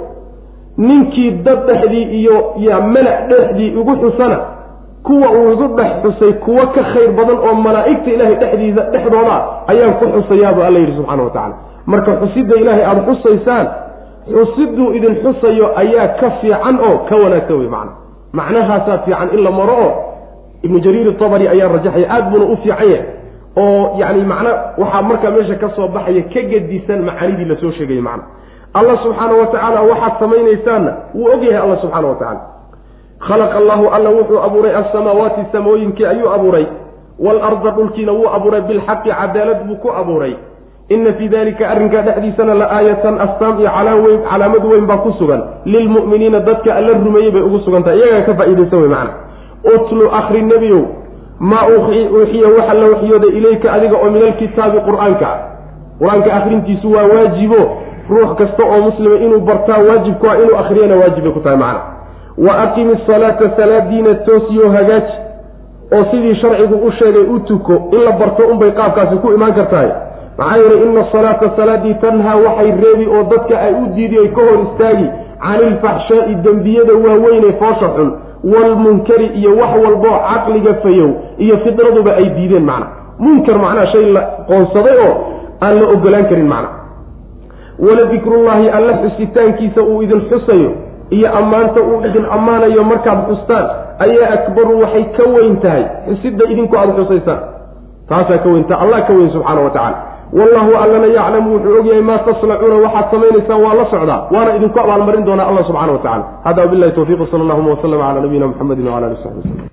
ninkii dad dhexdii iyo ya mala dhexdii igu xusana kuwa uu igu dhex xusay kuwo ka khayr badan oo malaa'igta ilaahay dhexdiisa dhexdooda ayaan ku xusayaabuu alla yidhi subxana wa tacala marka xusidda ilaahay aada xusaysaan xusiduu idin xusayo ayaa ka fiican oo ka wanaagsan wey macna. Macnahaasaa fiican in la maro oo ibnu jariir tabari ayaa rajaxaya aada buuna u fiican yahay oo yacni macna waxaa markaa meesha ka soo baxaya ka gedisan macaanidii la soo sheegayay macna allah subxaana wa tacaala waxaad samaynaysaanna wuu ogyahay alla subxaana wa tacala khalaqa allahu alla wuxuu abuuray alsamaawaati samooyinkii ayuu abuuray waalarda dhulkiina wuu abuuray bilxaqi cadaalad buu ku abuuray. Ina fii dalika arrinkaa dhexdiisana la aayatan astaam iyo weyn calaamad weyn baa ku sugan. Lilmu'miniina dadka alla rumeeyey bay ugu sugan tahay iyagaa ka faa'iidaysan wey macana utlu akri nebiyow maa uuxiya waxa la waxyooday ilayka adiga oo min alkitaabi qur'aanka. Qur'aanka akhrintiisu waa waajibo ruux kasta oo muslima inuu bartaa waajibku ah inuu akhriyana waajibay ku tahay macana wa aqimi salaata salaadiina toosiyo hagaaji. Oo sidii sharcigu u sheegay u tuko in la barto unbay qaabkaasi ku imaan kartahay. Maxaa yeelay ina asalaata salaadii tanhaa waxay reebi oo dadka ay u diidi ay ka hor istaagi cani ilfaxshaa'i dembiyada waaweynee foosha xun waalmunkari iyo wax walboo caqliga fayow iyo fidraduba ay diideen macna. Munkar macnaha shay la qoonsaday oo aan la ogolaan karin macna wala dikrullaahi alla xusitaankiisa uu idin xusayo iyo ammaanta uu idin ammaanayo markaad xustaan ayaa akbaru waxay ka weyn tahay. Xusidda idinku aada xusaysaan. Taasaa ka weyntaha allah ka weyn subxaana wa tacala wallahu allana yaclamu wuxuu ogyahay maa taslacuuna waxaad samaynaysaan waa la socdaa. Waana idinku abaalmarin doonaa allah subxana wa tacala hada wabilahi tawfiq sala allahuma waslama cala nabiyina muxamedin wala ali saxbi waslm